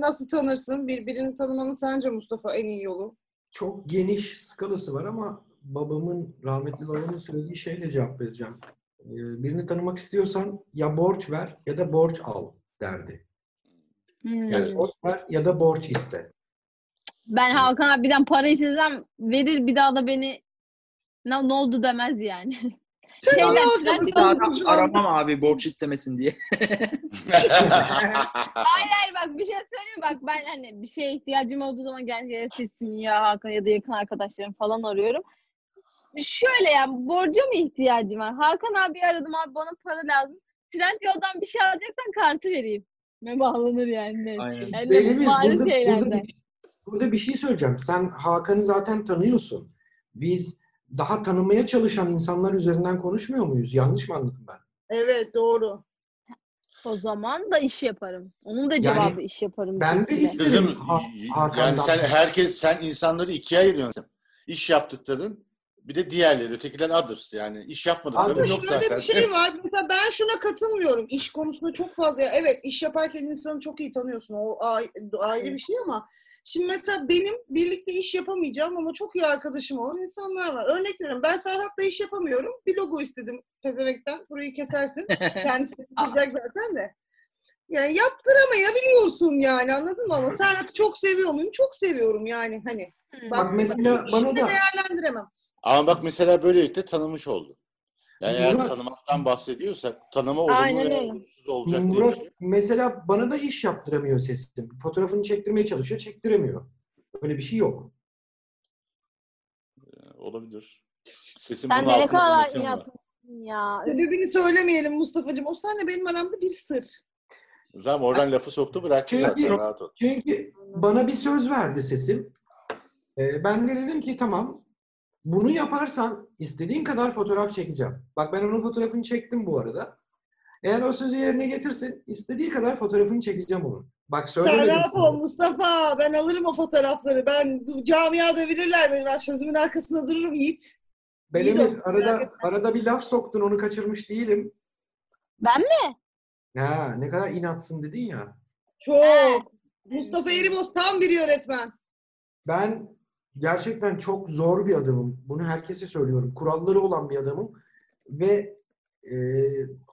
nasıl tanırsın? Birbirini tanımanın sence Mustafa en iyi yolu? Çok geniş skalası var ama babamın, rahmetli babamın söylediği şeyle cevap vereceğim. Ee, Birini tanımak istiyorsan ya borç ver ya da borç al derdi. Hmm. Evet. Borç ver ya da borç iste. Ben Hakan abiden para istesem verir bir daha da beni ne, ne oldu demez yani. Şeyden, anda- aramam abi borç istemesin diye. Hayır hayır bak bir şey söyleyeyim mi? Bak ben hani bir şeye ihtiyacım olduğu zaman gel sesimi ya Hakan ya da yakın arkadaşlarım falan arıyorum. Şöyle yani borca mı ihtiyacım var? Hakan abi aradım abi bana para lazım. Trendyol'dan bir şey alacaksan kartı vereyim. Ne bağlanır yani. Aynen. Yani Benim burada, burada, şeylerden. bir, burada bir şey söyleyeceğim. Sen Hakan'ı zaten tanıyorsun. Biz daha tanımaya çalışan insanlar üzerinden konuşmuyor muyuz? Yanlış mı anladım ben? Evet doğru. O zaman da iş yaparım. Onun da Yani cevabı iş yaparım. ben de isterim. Kızım Ha- Hakan'dan. yani sen herkes sen insanları ikiye ayırıyorsun. İş yaptıkların bir de diğerleri ötekiler others yani iş yapmadıkları yok Şöyle zaten. bir şey var. Mesela ben şuna katılmıyorum. İş konusunda çok fazla. Evet iş yaparken insanı çok iyi tanıyorsun. O ay- ayrı bir şey ama şimdi mesela benim birlikte iş yapamayacağım ama çok iyi arkadaşım olan insanlar var. Örnek veriyorum. Ben Serhat'la iş yapamıyorum. Bir logo istedim pezevekten. Burayı kesersin. Kendisi yapacak zaten de. Yani yaptıramayabiliyorsun yani anladın mı? Ama Serhat'ı çok seviyor muyum? Çok seviyorum yani hani. Hı. Bak mesela bana da değerlendiremem. Ama bak mesela böylelikle tanımış oldu. Yani eğer Murat- tanımaktan bahsediyorsak tanıma olumlu veya olumsuz olacak diye Murat şey. mesela bana da iş yaptıramıyor sesim. Fotoğrafını çektirmeye çalışıyor, çektiremiyor. Öyle bir şey yok. olabilir. Sesin Sen bunun de ne kadar inatmışsın ya. Sebebini söylemeyelim Mustafa'cığım. O seninle benim aramda bir sır. O zaman oradan lafı soktu bıraktı Çünkü- zaten rahat ol. Çünkü bana bir söz verdi sesim. Ee, ben de dedim ki tamam bunu yaparsan istediğin kadar fotoğraf çekeceğim. Bak ben onun fotoğrafını çektim bu arada. Eğer o sözü yerine getirsin istediği kadar fotoğrafını çekeceğim onun. Bak Sen söylemedim. rahat ol Mustafa. Ben alırım o fotoğrafları. Ben bu camiada bilirler beni. Ben sözümün arkasında dururum Yiğit. Ben de- Emir, arada, arada bir laf soktun onu kaçırmış değilim. Ben mi? Ha, ne kadar inatsın dedin ya. Çok. Mustafa Eriboz tam bir öğretmen. Ben gerçekten çok zor bir adamım. Bunu herkese söylüyorum. Kuralları olan bir adamım. Ve e,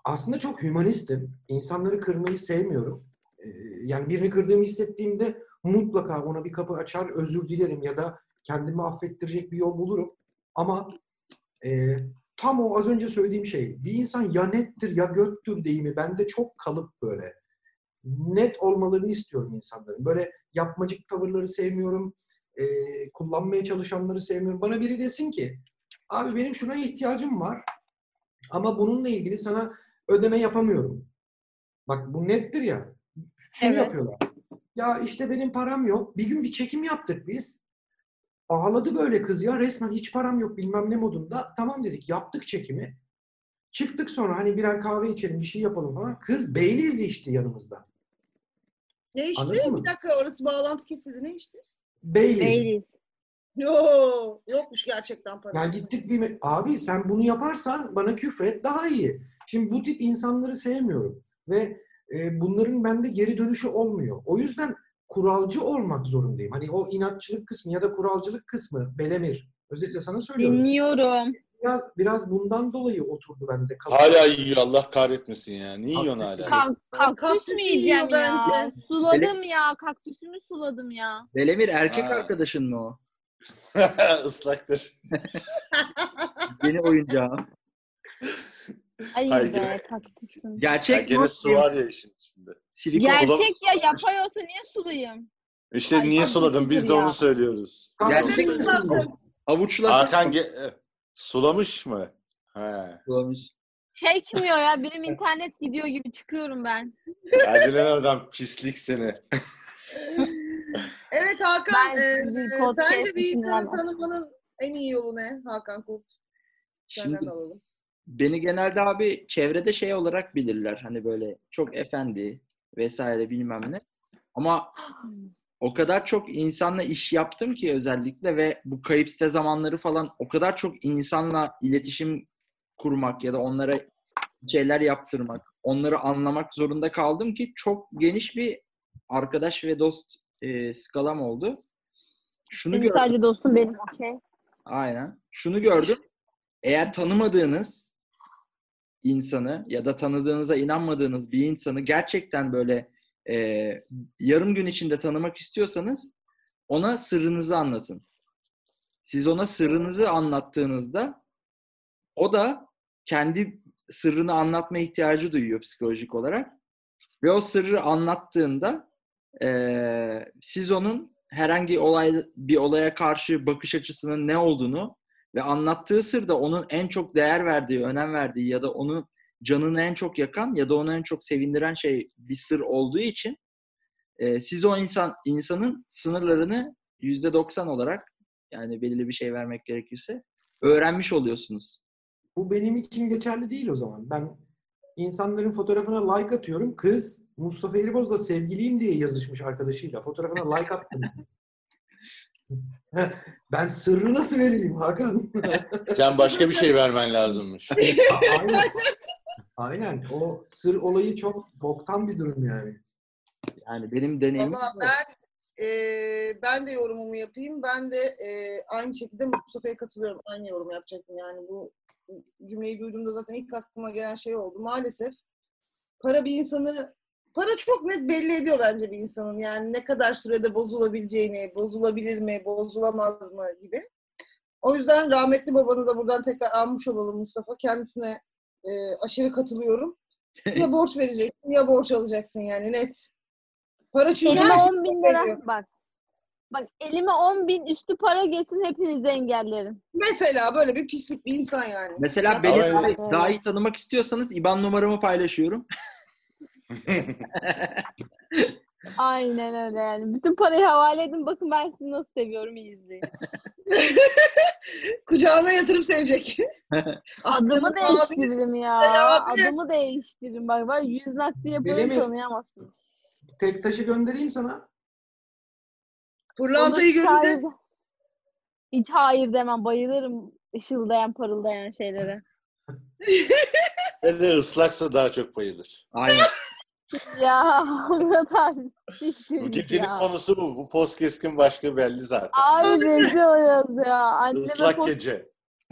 aslında çok hümanistim. İnsanları kırmayı sevmiyorum. E, yani birini kırdığımı hissettiğimde mutlaka ona bir kapı açar, özür dilerim ya da kendimi affettirecek bir yol bulurum. Ama e, tam o az önce söylediğim şey. Bir insan ya nettir ya göttür deyimi bende çok kalıp böyle. Net olmalarını istiyorum insanların. Böyle yapmacık tavırları sevmiyorum e, kullanmaya çalışanları sevmiyorum. Bana biri desin ki abi benim şuna ihtiyacım var ama bununla ilgili sana ödeme yapamıyorum. Bak bu nettir ya. Şunu Evet. yapıyorlar. Ya işte benim param yok. Bir gün bir çekim yaptık biz. Ağladı böyle kız ya resmen hiç param yok bilmem ne modunda. Tamam dedik yaptık çekimi. Çıktık sonra hani birer kahve içelim bir şey yapalım falan. Kız Baileys içti yanımızda. Ne mı? Bir dakika orası bağlantı kesildi. Ne işte? Baileys. Baileys. Yo, yokmuş gerçekten para. Yani gittik bir abi sen bunu yaparsan bana küfret daha iyi. Şimdi bu tip insanları sevmiyorum ve e, bunların bende geri dönüşü olmuyor. O yüzden kuralcı olmak zorundayım. Hani o inatçılık kısmı ya da kuralcılık kısmı Belemir özellikle sana söylüyorum. Dinliyorum. Biraz biraz bundan dolayı oturdu bende. Hala yiyor Allah kahretmesin ya. Ne yiyorsun hala? Ka- kaktüs mü yiyor yiyeceğim ya? bence. Suladım ya. Kaktüsümü suladım ya. Belemir erkek Ha. arkadaşın mı o? Islaktır. Yeni oyuncağım. Hayır. be kaktüsüm. Ya Gerçek gene mi? su var ya işin içinde. Silikon. Ger- Gerçek ya yapay olsa niye sulayayım? İşte Ay, niye çok suladın? Biz de ya. onu söylüyoruz. Gerçek uzattın? Avuçlasın. Hakan ge- sulamış mı? He. Sulamış. Çekmiyor ya. Benim internet gidiyor gibi çıkıyorum ben. Hadi lan oradan pislik seni. Evet Hakan, Ben e, bir sence bir insanı dinlemem. tanımanın en iyi yolu ne Hakan Kurt? Senden Şimdi alalım. beni genelde abi çevrede şey olarak bilirler. Hani böyle çok efendi vesaire bilmem ne. Ama o kadar çok insanla iş yaptım ki özellikle ve bu kayıp site zamanları falan o kadar çok insanla iletişim kurmak ya da onlara şeyler yaptırmak, onları anlamak zorunda kaldım ki çok geniş bir arkadaş ve dost e, skalam oldu. Şunu Senin gördüm. sadece dostum benim okey. Aynen. Şunu gördüm. Eğer tanımadığınız insanı ya da tanıdığınıza inanmadığınız bir insanı gerçekten böyle e, yarım gün içinde tanımak istiyorsanız ona sırrınızı anlatın. Siz ona sırrınızı anlattığınızda o da kendi sırrını anlatma ihtiyacı duyuyor psikolojik olarak. Ve o sırrı anlattığında eee, siz onun herhangi olay bir olaya karşı bakış açısının ne olduğunu ve anlattığı sırda onun en çok değer verdiği, önem verdiği ya da onun canını en çok yakan ya da onu en çok sevindiren şey bir sır olduğu için e, siz o insan insanın sınırlarını yüzde doksan olarak yani belirli bir şey vermek gerekirse öğrenmiş oluyorsunuz. Bu benim için geçerli değil o zaman. Ben insanların fotoğrafına like atıyorum. Kız Mustafa Eriboz'la sevgiliyim diye yazışmış arkadaşıyla. Fotoğrafına like attım. ben sırrı nasıl vereyim Hakan? Sen başka bir şey vermen lazımmış. Aynen. Aynen. O sır olayı çok boktan bir durum yani. Yani benim deneyimim Valla ben e, ben de yorumumu yapayım. Ben de e, aynı şekilde Mustafa'ya katılıyorum. Aynı yorum yapacaktım yani bu cümleyi duyduğumda zaten ilk aklıma gelen şey oldu. Maalesef para bir insanı para çok net belli ediyor bence bir insanın. Yani ne kadar sürede bozulabileceğini, bozulabilir mi, bozulamaz mı gibi. O yüzden rahmetli babanı da buradan tekrar almış olalım Mustafa. Kendisine e, aşırı katılıyorum. Ya borç vereceksin ya borç alacaksın yani net. Para çünkü Elime her şey 10 bin veriyor. lira bak. Bak elime 10 bin üstü para geçsin hepinizi engellerim. Mesela böyle bir pislik bir insan yani. Mesela Ya- beni daha, daha iyi tanımak istiyorsanız IBAN numaramı paylaşıyorum. Aynen öyle yani. Bütün parayı havale edin bakın ben sizi nasıl seviyorum iyi izleyin. Kucağına yatırıp sevecek. Adımı değiştiririm ya. Adımı değiştiririm. Bak var yüz nakli yapıyorum Benim- tanıyamazsın. Tek taşı göndereyim sana. Pırlantayı Olur, hiç hayır, demem. Bayılırım ışıldayan parıldayan şeylere. Hele ıslaksa daha çok bayılır. Aynen. Ya Murat abi. Bu gecenin ya. konusu bu. Bu postkeskin başka belli zaten. Abi rezil oluyoruz ya. Anneme Islak post- gece.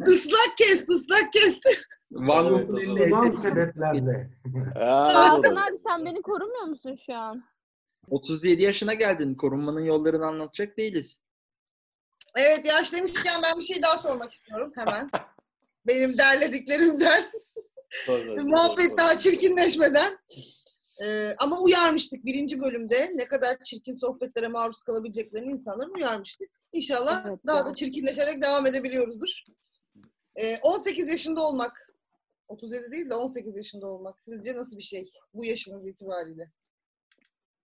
ıslak kesti, ıslak kesti. Van sebeplerle. Ha, Hakan abi sen beni korumuyor musun şu an? 37 yaşına geldin. Korunmanın yollarını anlatacak değiliz. Evet yaş demişken ben bir şey daha sormak istiyorum hemen. Benim derlediklerimden. Muhabbet daha çirkinleşmeden. Ee, ama uyarmıştık birinci bölümde ne kadar çirkin sohbetlere maruz kalabileceklerini insanları uyarmıştık. İnşallah Evet, daha da çirkinleşerek devam edebiliyoruzdur. Ee, 18 yaşında olmak, 37 değil de 18 yaşında olmak sizce nasıl bir şey bu yaşınız itibariyle?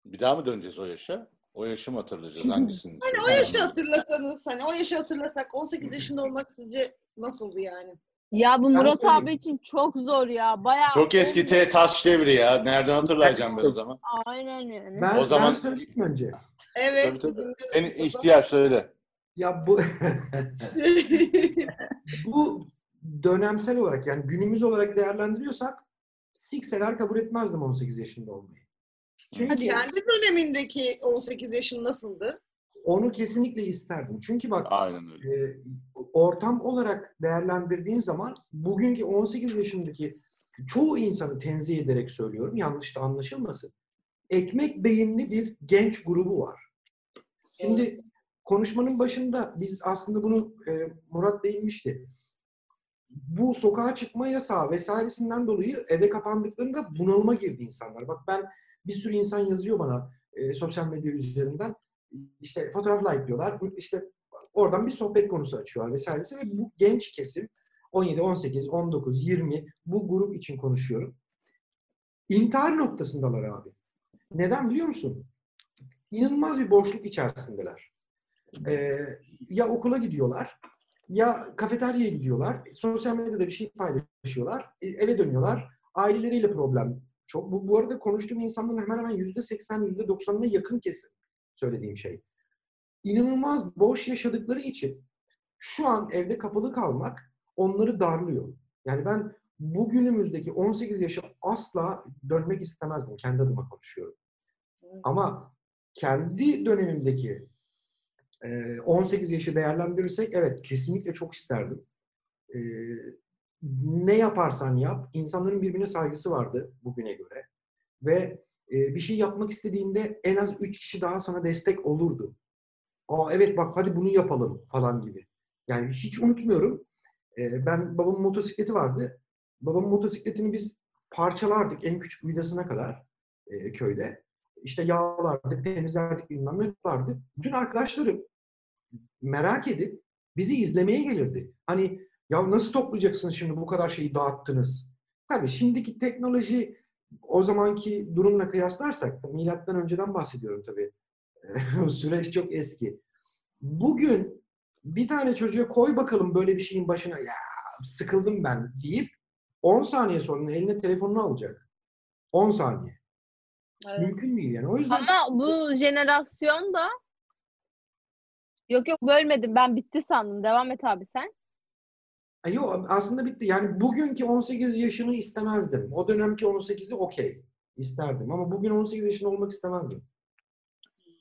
Bir daha mı döneceğiz o yaşa? O yaşı mı hatırlayacağız? Hangisini? Hani o yaşı hatırlasanız, hani o yaşı hatırlasak 18 yaşında olmak sizce nasıldı yani? Ya bu Murat söyleyeyim. abi için çok zor ya. Bayağı Çok eski te taş devri ya. Nereden hatırlayacağım ben o zaman? Aynen yani. Ben, O zaman- ben söyleyeyim önce. Evet. Tabii, tabii. En ihtiyar söyle. Ya bu bu dönemsel olarak yani günümüz olarak değerlendiriyorsak sikseler kabul etmezdim 18 yaşında olmayı. Çünkü Hadi. Kendi dönemindeki 18 yaşın nasıldı? onu kesinlikle isterdim. Çünkü bak Aynen öyle. e, ortam olarak değerlendirdiğin zaman bugünkü 18 yaşındaki çoğu insanı tenzih ederek söylüyorum. Yanlış da anlaşılmasın. Ekmek beyinli bir genç grubu var. Şimdi konuşmanın başında biz aslında bunu e, Murat değinmişti. Bu sokağa çıkma yasağı vesairesinden dolayı eve kapandıklarında bunalıma girdi insanlar. Bak ben bir sürü insan yazıyor bana e, sosyal medya üzerinden. İşte fotoğraf like'lıyorlar. İşte oradan bir sohbet konusu açıyorlar vesairesi ve bu genç kesim 17, 18, 19, 20 bu grup için konuşuyorum. İntihar noktasındalar abi. Neden biliyor musun? İnanılmaz bir boşluk içerisindeler. Ee, ya okula gidiyorlar, ya kafeteryaya gidiyorlar, sosyal medyada bir şey paylaşıyorlar, e, eve dönüyorlar, aileleriyle problem çok. Bu, bu arada konuştuğum insanların hemen hemen yüzde seksen, yüzde doksanına yakın kesim söylediğim şey. İnanılmaz boş yaşadıkları için şu an evde kapalı kalmak onları darlıyor. Yani ben bugünümüzdeki 18 yaşa asla dönmek istemezdim. Kendi adıma konuşuyorum. Ama kendi dönemimdeki e, 18 yaşı değerlendirirsek evet kesinlikle çok isterdim. E, ne yaparsan yap, insanların birbirine saygısı vardı bugüne göre. Ve e, bir şey yapmak istediğinde en az 3 kişi daha sana destek olurdu. Aa evet bak hadi bunu yapalım falan gibi. Yani hiç unutmuyorum. E, ben babamın motosikleti vardı. Babamın motosikletini biz parçalardık en küçük vidasına kadar e, köyde. İşte yağlardık, temizlerdik, bilmem ne yapardık. Bütün arkadaşlarım merak edip bizi izlemeye gelirdi. Hani ya nasıl toplayacaksınız şimdi bu kadar şeyi dağıttınız? Tabii şimdiki teknoloji o zamanki durumla kıyaslarsak, milattan önceden bahsediyorum tabii. Süreç çok eski. Bugün bir tane çocuğa koy bakalım böyle bir şeyin başına ya sıkıldım ben deyip 10 saniye sonra eline telefonunu alacak. 10 saniye. Evet. Mümkün değil yani. O yüzden Ama bu jenerasyon da Yok yok bölmedim. Ben bitti sandım. Devam et abi sen. Yok aslında bitti. Yani bugünkü 18 yaşını istemezdim. O dönemki 18'i okey. isterdim. Ama bugün 18 yaşında olmak istemezdim.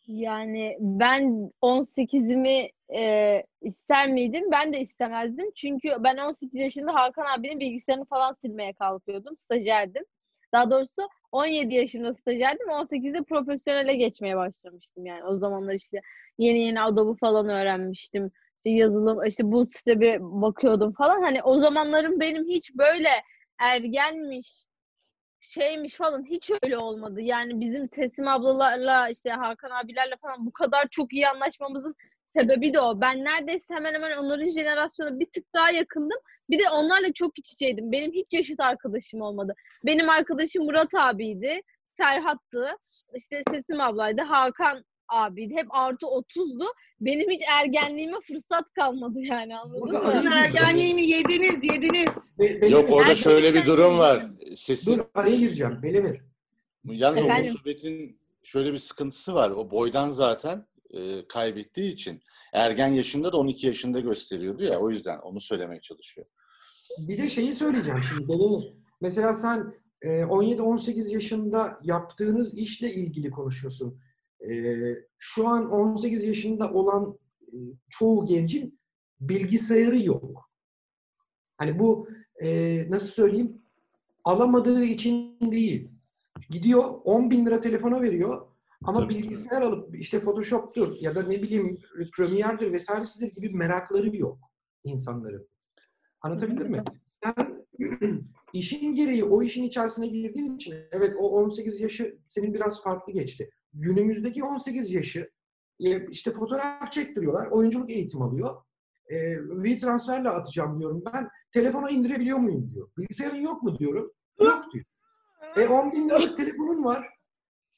Yani ben 18'imi e, ister miydim? Ben de istemezdim. Çünkü ben 18 yaşında Hakan abinin bilgisayarını falan silmeye kalkıyordum. Stajyerdim. Daha doğrusu 17 yaşında stajyerdim. 18'de profesyonele geçmeye başlamıştım yani. O zamanlar işte yeni yeni Adobe falan öğrenmiştim. İşte yazılım, işte Bootstrap'e bakıyordum falan. Hani o zamanlarım benim hiç böyle ergenmiş, şeymiş falan hiç öyle olmadı. Yani bizim Sesim ablalarla işte Hakan abilerle falan bu kadar çok iyi anlaşmamızın sebebi de o. Ben neredeyse hemen hemen onların jenerasyonu bir tık daha yakındım. Bir de onlarla çok iç içeydim. Benim hiç yaşıt arkadaşım olmadı. Benim arkadaşım Murat abiydi, Serhat'tı, işte Sesim ablaydı, Hakan abiydi. Hep artı 30'du. Benim hiç ergenliğime fırsat kalmadı yani anladın Burada mı? Sizin ergenliğini yediniz, yediniz. Be- Belemir, Yok orada Herkes şöyle bir durum var. Dur araya gireceğim. Belemir. Yalnız o Efendim? musibetin şöyle bir sıkıntısı var. O boydan zaten e, kaybettiği için ergen yaşında da 12 yaşında gösteriyordu ya. O yüzden onu söylemeye çalışıyor. Bir de şeyi söyleyeceğim şimdi Belemir. Mesela sen e, 17-18 yaşında yaptığınız işle ilgili konuşuyorsun. E, şu an 18 yaşında olan e, çoğu gencin bilgisayarı yok. Hani bu e, nasıl söyleyeyim alamadığı için değil. Gidiyor 10 bin lira telefona veriyor ama Tabii, bilgisayar alıp işte Photoshop'tur ya da ne bileyim Premiere'dir vesairesidir gibi merakları yok insanların. Anlatabildim mi? Sen işin gereği o işin içerisine girdiğin için evet o 18 yaşı senin biraz farklı geçti. Günümüzdeki 18 yaşı e, işte fotoğraf çektiriyorlar, oyunculuk eğitimi alıyor. E, V-transferle atacağım diyorum ben. Telefona indirebiliyor muyum diyor. Bilgisayarın yok mu diyorum. Yok diyor. E 10 bin liralık telefonun var.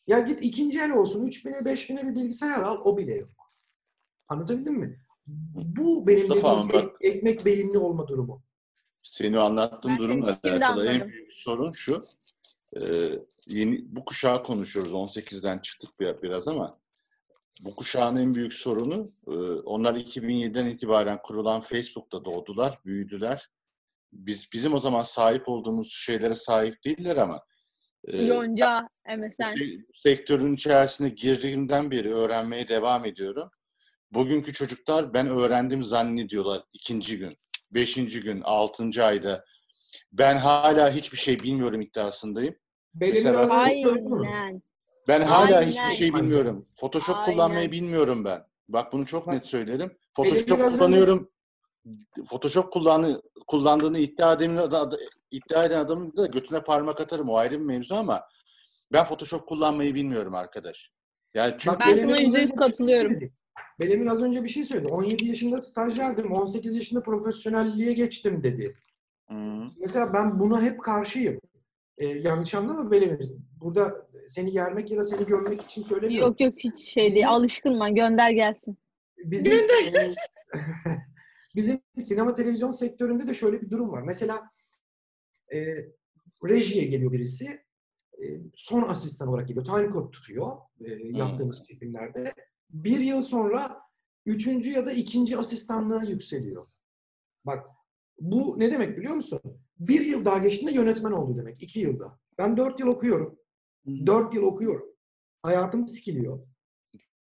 Ya git ikinci el olsun. 3 bine 5 bine bir bilgisayar al. O bile yok. Anlatabildim mi? Bu benim Mustafa dediğim ek- ekmek beyinli olma durumu. Senin o anlattığın Ben durumla seni alakalı en büyük sorun şu. e, yeni bu kuşağı konuşuyoruz. 18'den çıktık bir- biraz ama bu kuşağın en büyük sorunu e, onlar 2007'den itibaren kurulan Facebook'ta doğdular, büyüdüler. Biz bizim o zaman sahip olduğumuz şeylere sahip değiller ama e, Yonca, MSN. sektörün içerisine girdiğimden beri öğrenmeye devam ediyorum. Bugünkü çocuklar ben öğrendim zannediyorlar ikinci gün, beşinci gün, altıncı ayda. Ben hala hiçbir şey bilmiyorum iddiasındayım. Söyledim mi? Aynen. Ben hala Aynen. hiçbir şey bilmiyorum. Photoshop Aynen. kullanmayı bilmiyorum ben. Bak bunu çok Bak, net benim Photoshop kullanıyorum. Photoshop kullanı, kullandığını iddia eden, iddia eden adamın da götüne parmak atarım. O ayrı bir mevzu ama ben Photoshop kullanmayı bilmiyorum arkadaş. Yani çünkü Ben sana az yüzde önce yüz bir şey katılıyorum. Belemir az önce bir şey söyledi. 17 yaşında stajyerdim, 18 yaşında profesyonelliğe geçtim dedi. Hı. Mesela ben buna hep karşıyım. Ee, yanlış anlama Belemir. Burada seni yermek ya da seni gömmek için söylemiyorum. Yok yok hiç şey değil. Alışkın ben. Gönder gelsin. Bizim, bizim sinema televizyon sektöründe de şöyle bir durum var. Mesela e, rejiye geliyor birisi. e, son asistan olarak geliyor. Time code tutuyor e, yaptığımız çekimlerde. Bir yıl sonra üçüncü ya da ikinci asistanlığa yükseliyor. Bak bu ne demek biliyor musun? Bir yıl daha geçtiğinde yönetmen oldu demek. iki yılda. Ben dört yıl okuyorum. Dört yıl okuyorum. Hayatım sikiliyor.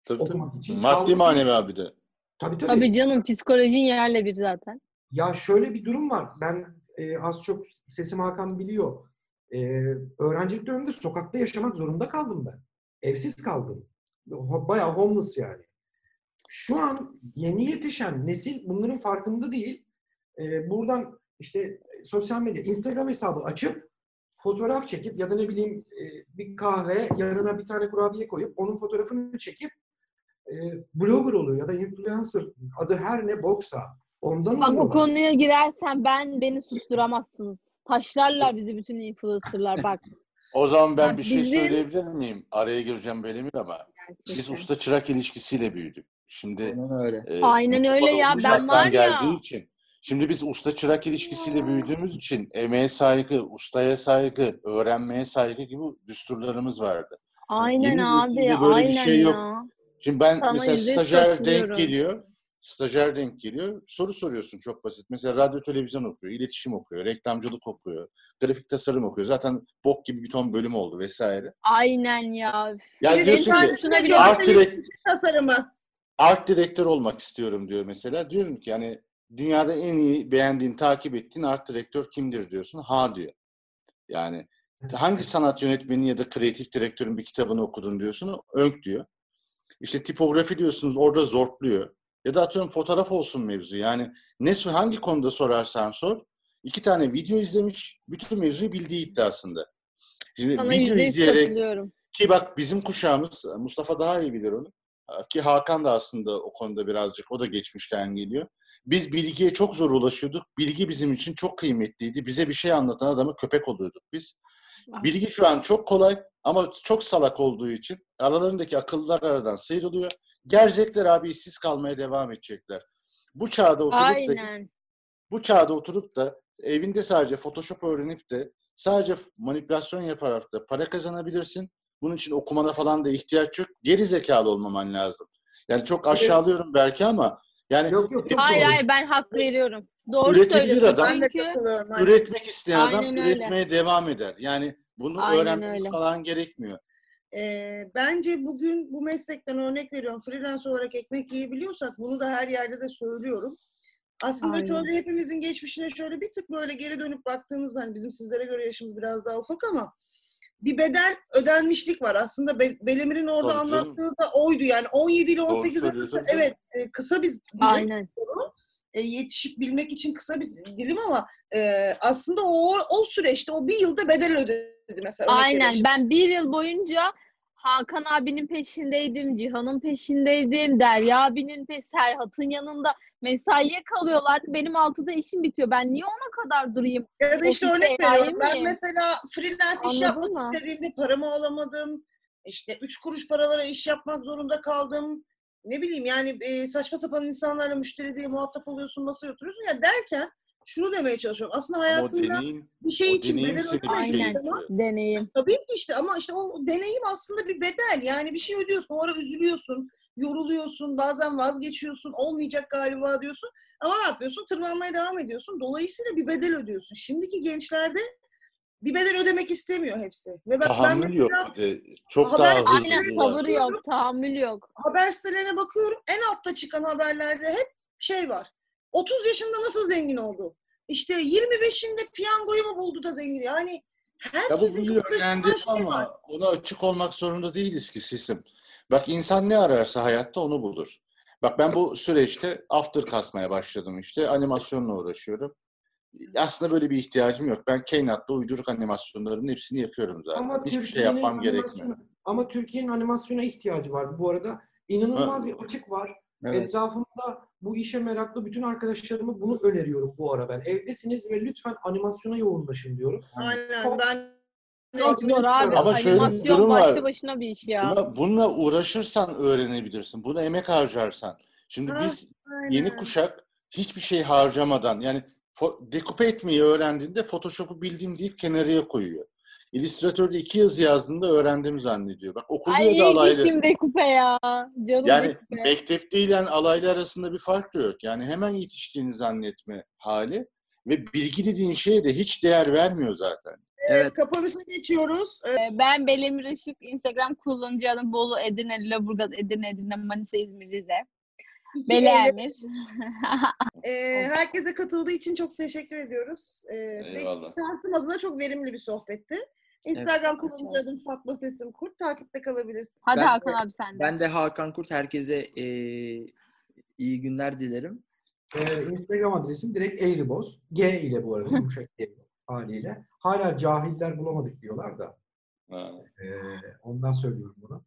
Tabii, Okumak tabii. için Maddi manevi abi de. Tabii tabii. Tabii canım psikolojin yerle bir zaten. Ya şöyle bir durum var. Ben e, az çok sesim Hakan biliyor. E, öğrencilik döneminde sokakta yaşamak zorunda kaldım ben. Evsiz kaldım. Ho- Bayağı homeless yani. Şu an yeni yetişen nesil bunların farkında değil. e, buradan işte sosyal medya, Instagram hesabı açıp fotoğraf çekip ya da ne bileyim e, bir kahve yanına bir tane kurabiye koyup onun fotoğrafını çekip e, blogger oluyor ya da influencer adı her ne boksa ondan Bak oluyorlar. konuya girersen ben beni susturamazsınız. Taşlarlar bizi bütün influencerlar bak. O zaman ben Bak bir şey bizim- söyleyebilir miyim? Araya gireceğim Belemir ama biz Gerçekten. usta çırak ilişkisiyle büyüdük. Şimdi Aynen öyle. e, Aynen bu öyle ya, ben var ya- geldiği için. Şimdi biz usta çırak ilişkisiyle büyüdüğümüz için emeğe saygı, ustaya saygı, öğrenmeye saygı gibi düsturlarımız vardı. Aynen Yeni abi. böyle bir aynen şey yok. ya. Şimdi ben Sana mesela yüzde yüz stajyer denk katılıyorum. geliyor. Stajyer denk geliyor. Soru soruyorsun çok basit. Mesela radyo televizyon okuyor, iletişim okuyor, reklamcılık okuyor, grafik tasarım okuyor. Zaten bok gibi bir ton bölüm oldu vesaire. Aynen ya. Ya Bir diyorsun ki bile art, direkt, tasarımı. art direktör olmak istiyorum diyor mesela. Diyorum ki yani dünyada en iyi beğendiğin, takip ettiğin art direktör kimdir diyorsun. Ha diyor. Yani hangi sanat yönetmeni ya da kreatif direktörün bir kitabını okudun diyorsun. Önk diyor. İşte tipografi diyorsunuz orada zortluyor. Ya da atıyorum fotoğraf olsun mevzu. Yani ne hangi konuda sorarsan sor. iki tane video izlemiş, bütün mevzuyu bildiği iddiasında. Şimdi Sana video izleyerek ki bak bizim kuşağımız, Mustafa daha iyi bilir onu. Ki Hakan da aslında o konuda birazcık, o da geçmişten geliyor. Biz bilgiye çok zor ulaşıyorduk. Bilgi bizim için çok kıymetliydi. Bize bir şey anlatan adamı köpek oluyorduk biz. Bilgi şu an çok kolay ama çok salak olduğu için aralarındaki akıllar aradan sıyrılıyor. Gerçekler abi işsiz kalmaya devam edecekler. Bu çağda oturup da Aynen. bu çağda oturup da evinde sadece Photoshop öğrenip de sadece manipülasyon yaparak da para kazanabilirsin. Bunun için okumana falan da ihtiyaç yok. Geri zekalı olmaman lazım. Yani çok aşağılıyorum belki ama yani Yok yok Hayır doğru. hayır ben hak veriyorum. Doğru Üretebilir söylüyorsun. adam. Ben de Çünkü üretmek isteyen adam Aynen öyle. üretmeye devam eder. Yani bunu Aynen öğrenmemiz öyle. falan gerekmiyor. Ee, bence bugün bu meslekten örnek veriyorum. Freelance olarak ekmek yiyebiliyorsak bunu da her yerde de söylüyorum. Aslında Aynen. şöyle hepimizin geçmişine şöyle bir tık böyle geri dönüp baktığınızda hani bizim sizlere göre yaşımız biraz daha ufak ama bir bedel ödenmişlik var. Aslında Be- Belemir'in orada Tabii canım. anlattığı da oydu. Yani 17 ile Doğru 18 arası evet e, kısa bir dilim aynen. e, yetişip bilmek için kısa bir dilim ama e, aslında o o süreçte o bir yılda bedel ödedi mesela. Aynen. Ben bir yıl boyunca Hakan abinin peşindeydim, Cihan'ın peşindeydim, Derya abinin peş, Serhat'ın yanında mesaiye kalıyorlardı. Benim altıda işim bitiyor. Ben niye ona kadar durayım? Ya da işte örnek veriyorum. Ben miyim? mesela freelance iş Anladın yapmak mı? istediğimde paramı alamadım. İşte üç kuruş paralara iş yapmak zorunda kaldım. Ne bileyim yani e, saçma sapan insanlarla müşteri diye muhatap oluyorsun, masaya oturuyorsun. Ya derken şunu demeye çalışıyorum. Aslında hayatında deneyim, bir şey için deneyim bedel şey Aynen. zaman. Deneyim. Tabii ki işte ama işte o deneyim aslında bir bedel. Yani bir şey ödüyorsun. O ara üzülüyorsun, yoruluyorsun, bazen vazgeçiyorsun, olmayacak galiba diyorsun. Ama ne yapıyorsun? Tırmanmaya devam ediyorsun. Dolayısıyla bir bedel ödüyorsun. Şimdiki gençlerde bir bedel ödemek istemiyor hepsi. Ve bak ben Tahammül yok. mesela bir de. Çok Haber- daha hızlı. Aynen sabır yok, tahammül yok. haber sitelerine bakıyorum. En altta çıkan haberlerde hep şey var. 30 yaşında nasıl zengin oldu? İşte 25'inde piyangoyu mu buldu da zengin? Yani Ya bu herkesin bir kafasında yönlendirme şey var. ama ona açık olmak zorunda değiliz ki sisim. Bak insan ne ararsa hayatta onu bulur. Bak ben bu süreçte after kasmaya başladım işte. Animasyonla uğraşıyorum. Aslında böyle bir ihtiyacım yok. Ben Keynote'da uyduruk animasyonların hepsini yapıyorum zaten. Ama Hiçbir şey yapmam gerekmiyor. Ama Türkiye'nin animasyona ihtiyacı var bu arada. İnanılmaz Ha. bir açık var. Evet. Etrafımda bu işe meraklı bütün arkadaşlarıma bunu öneriyorum bu ara ben. Evdesiniz ve lütfen animasyona yoğunlaşın diyorum. Aynen ben Çok zor abi. Ama şöyle bir Animasyon durum var. başlı başına bir iş ya. Buna, bununla uğraşırsan öğrenebilirsin. Buna emek harcarsan. Şimdi Ha, biz Aynen. yeni kuşak hiçbir şey harcamadan yani fo- dekupe etmeyi öğrendiğinde Photoshop'u bildiğim deyip kenarıya koyuyor. İllüstratörde iki yazı yazdığında öğrendim zannediyor. Bak okulda Ay da ilk alaylı. işim de kupe ya. Canım Yani kupe. mektep değil yani alaylı arasında bir fark da yok. Yani hemen yetiştiğini zannetme hali ve bilgi dediğin şeye de hiç değer vermiyor zaten. Evet. Kapanışa geçiyoruz. Ee, Ee, Ben Belemir Işık. Instagram kullanıcı adım Bolu, Edirne, Lüleburgaz, Edirne, Edirne, Manisa, İzmir, Rize. iki Beli Eylül- Emir. Ee, herkese katıldığı için çok teşekkür ediyoruz. Ee, Eyvallah. Şansım adına çok verimli bir sohbetti. Instagram Evet. kullanıcı adım Fatma Sesim Kurt. Takipte kalabilirsin. Hadi Ben- Hakan abi sen de. Ben de Hakan Kurt herkese e, iyi günler dilerim. Ee, Instagram adresim direkt Eğriboz. G ile bu arada yumuşak G haliyle. Hala cahiller bulamadık diyorlar da. Ee, ondan söylüyorum bunu.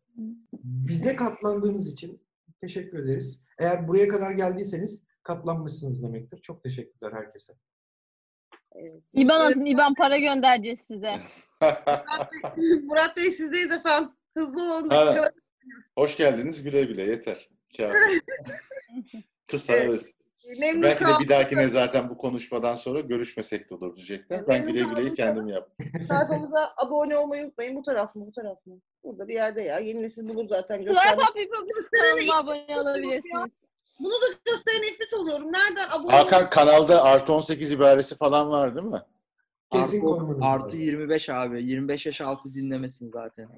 Bize katlandığınız için teşekkür ederiz. Eğer buraya kadar geldiyseniz katlanmışsınız demektir. Çok teşekkürler herkese. Evet. İban atın, İban para göndereceğiz size. Murat Bey, Murat Bey sizdeyiz efendim. Hızlı olun. Ha. Hoş geldiniz güle güle yeter. Kâfi. Kısa Evet. Memnun Belki de bir dahakine zaten bu konuşmadan sonra görüşmesek de olur diyecekler. Ben güle güleyi kendim yaptım. Sayfamıza abone olmayı unutmayın. Bu taraf mı? Bu taraf mı? Burada bir yerde ya. Yeni nesil bulur zaten. Swipe Göstermek. up yapıp kanalıma abone olabilirsiniz. Bunu da gösteren nefret oluyorum. Nereden abone Hakan kanalda artı 18 ibaresi falan var değil mi? Kesin Artı, artı lazım. 25 abi. 25 yaş altı dinlemesin zaten.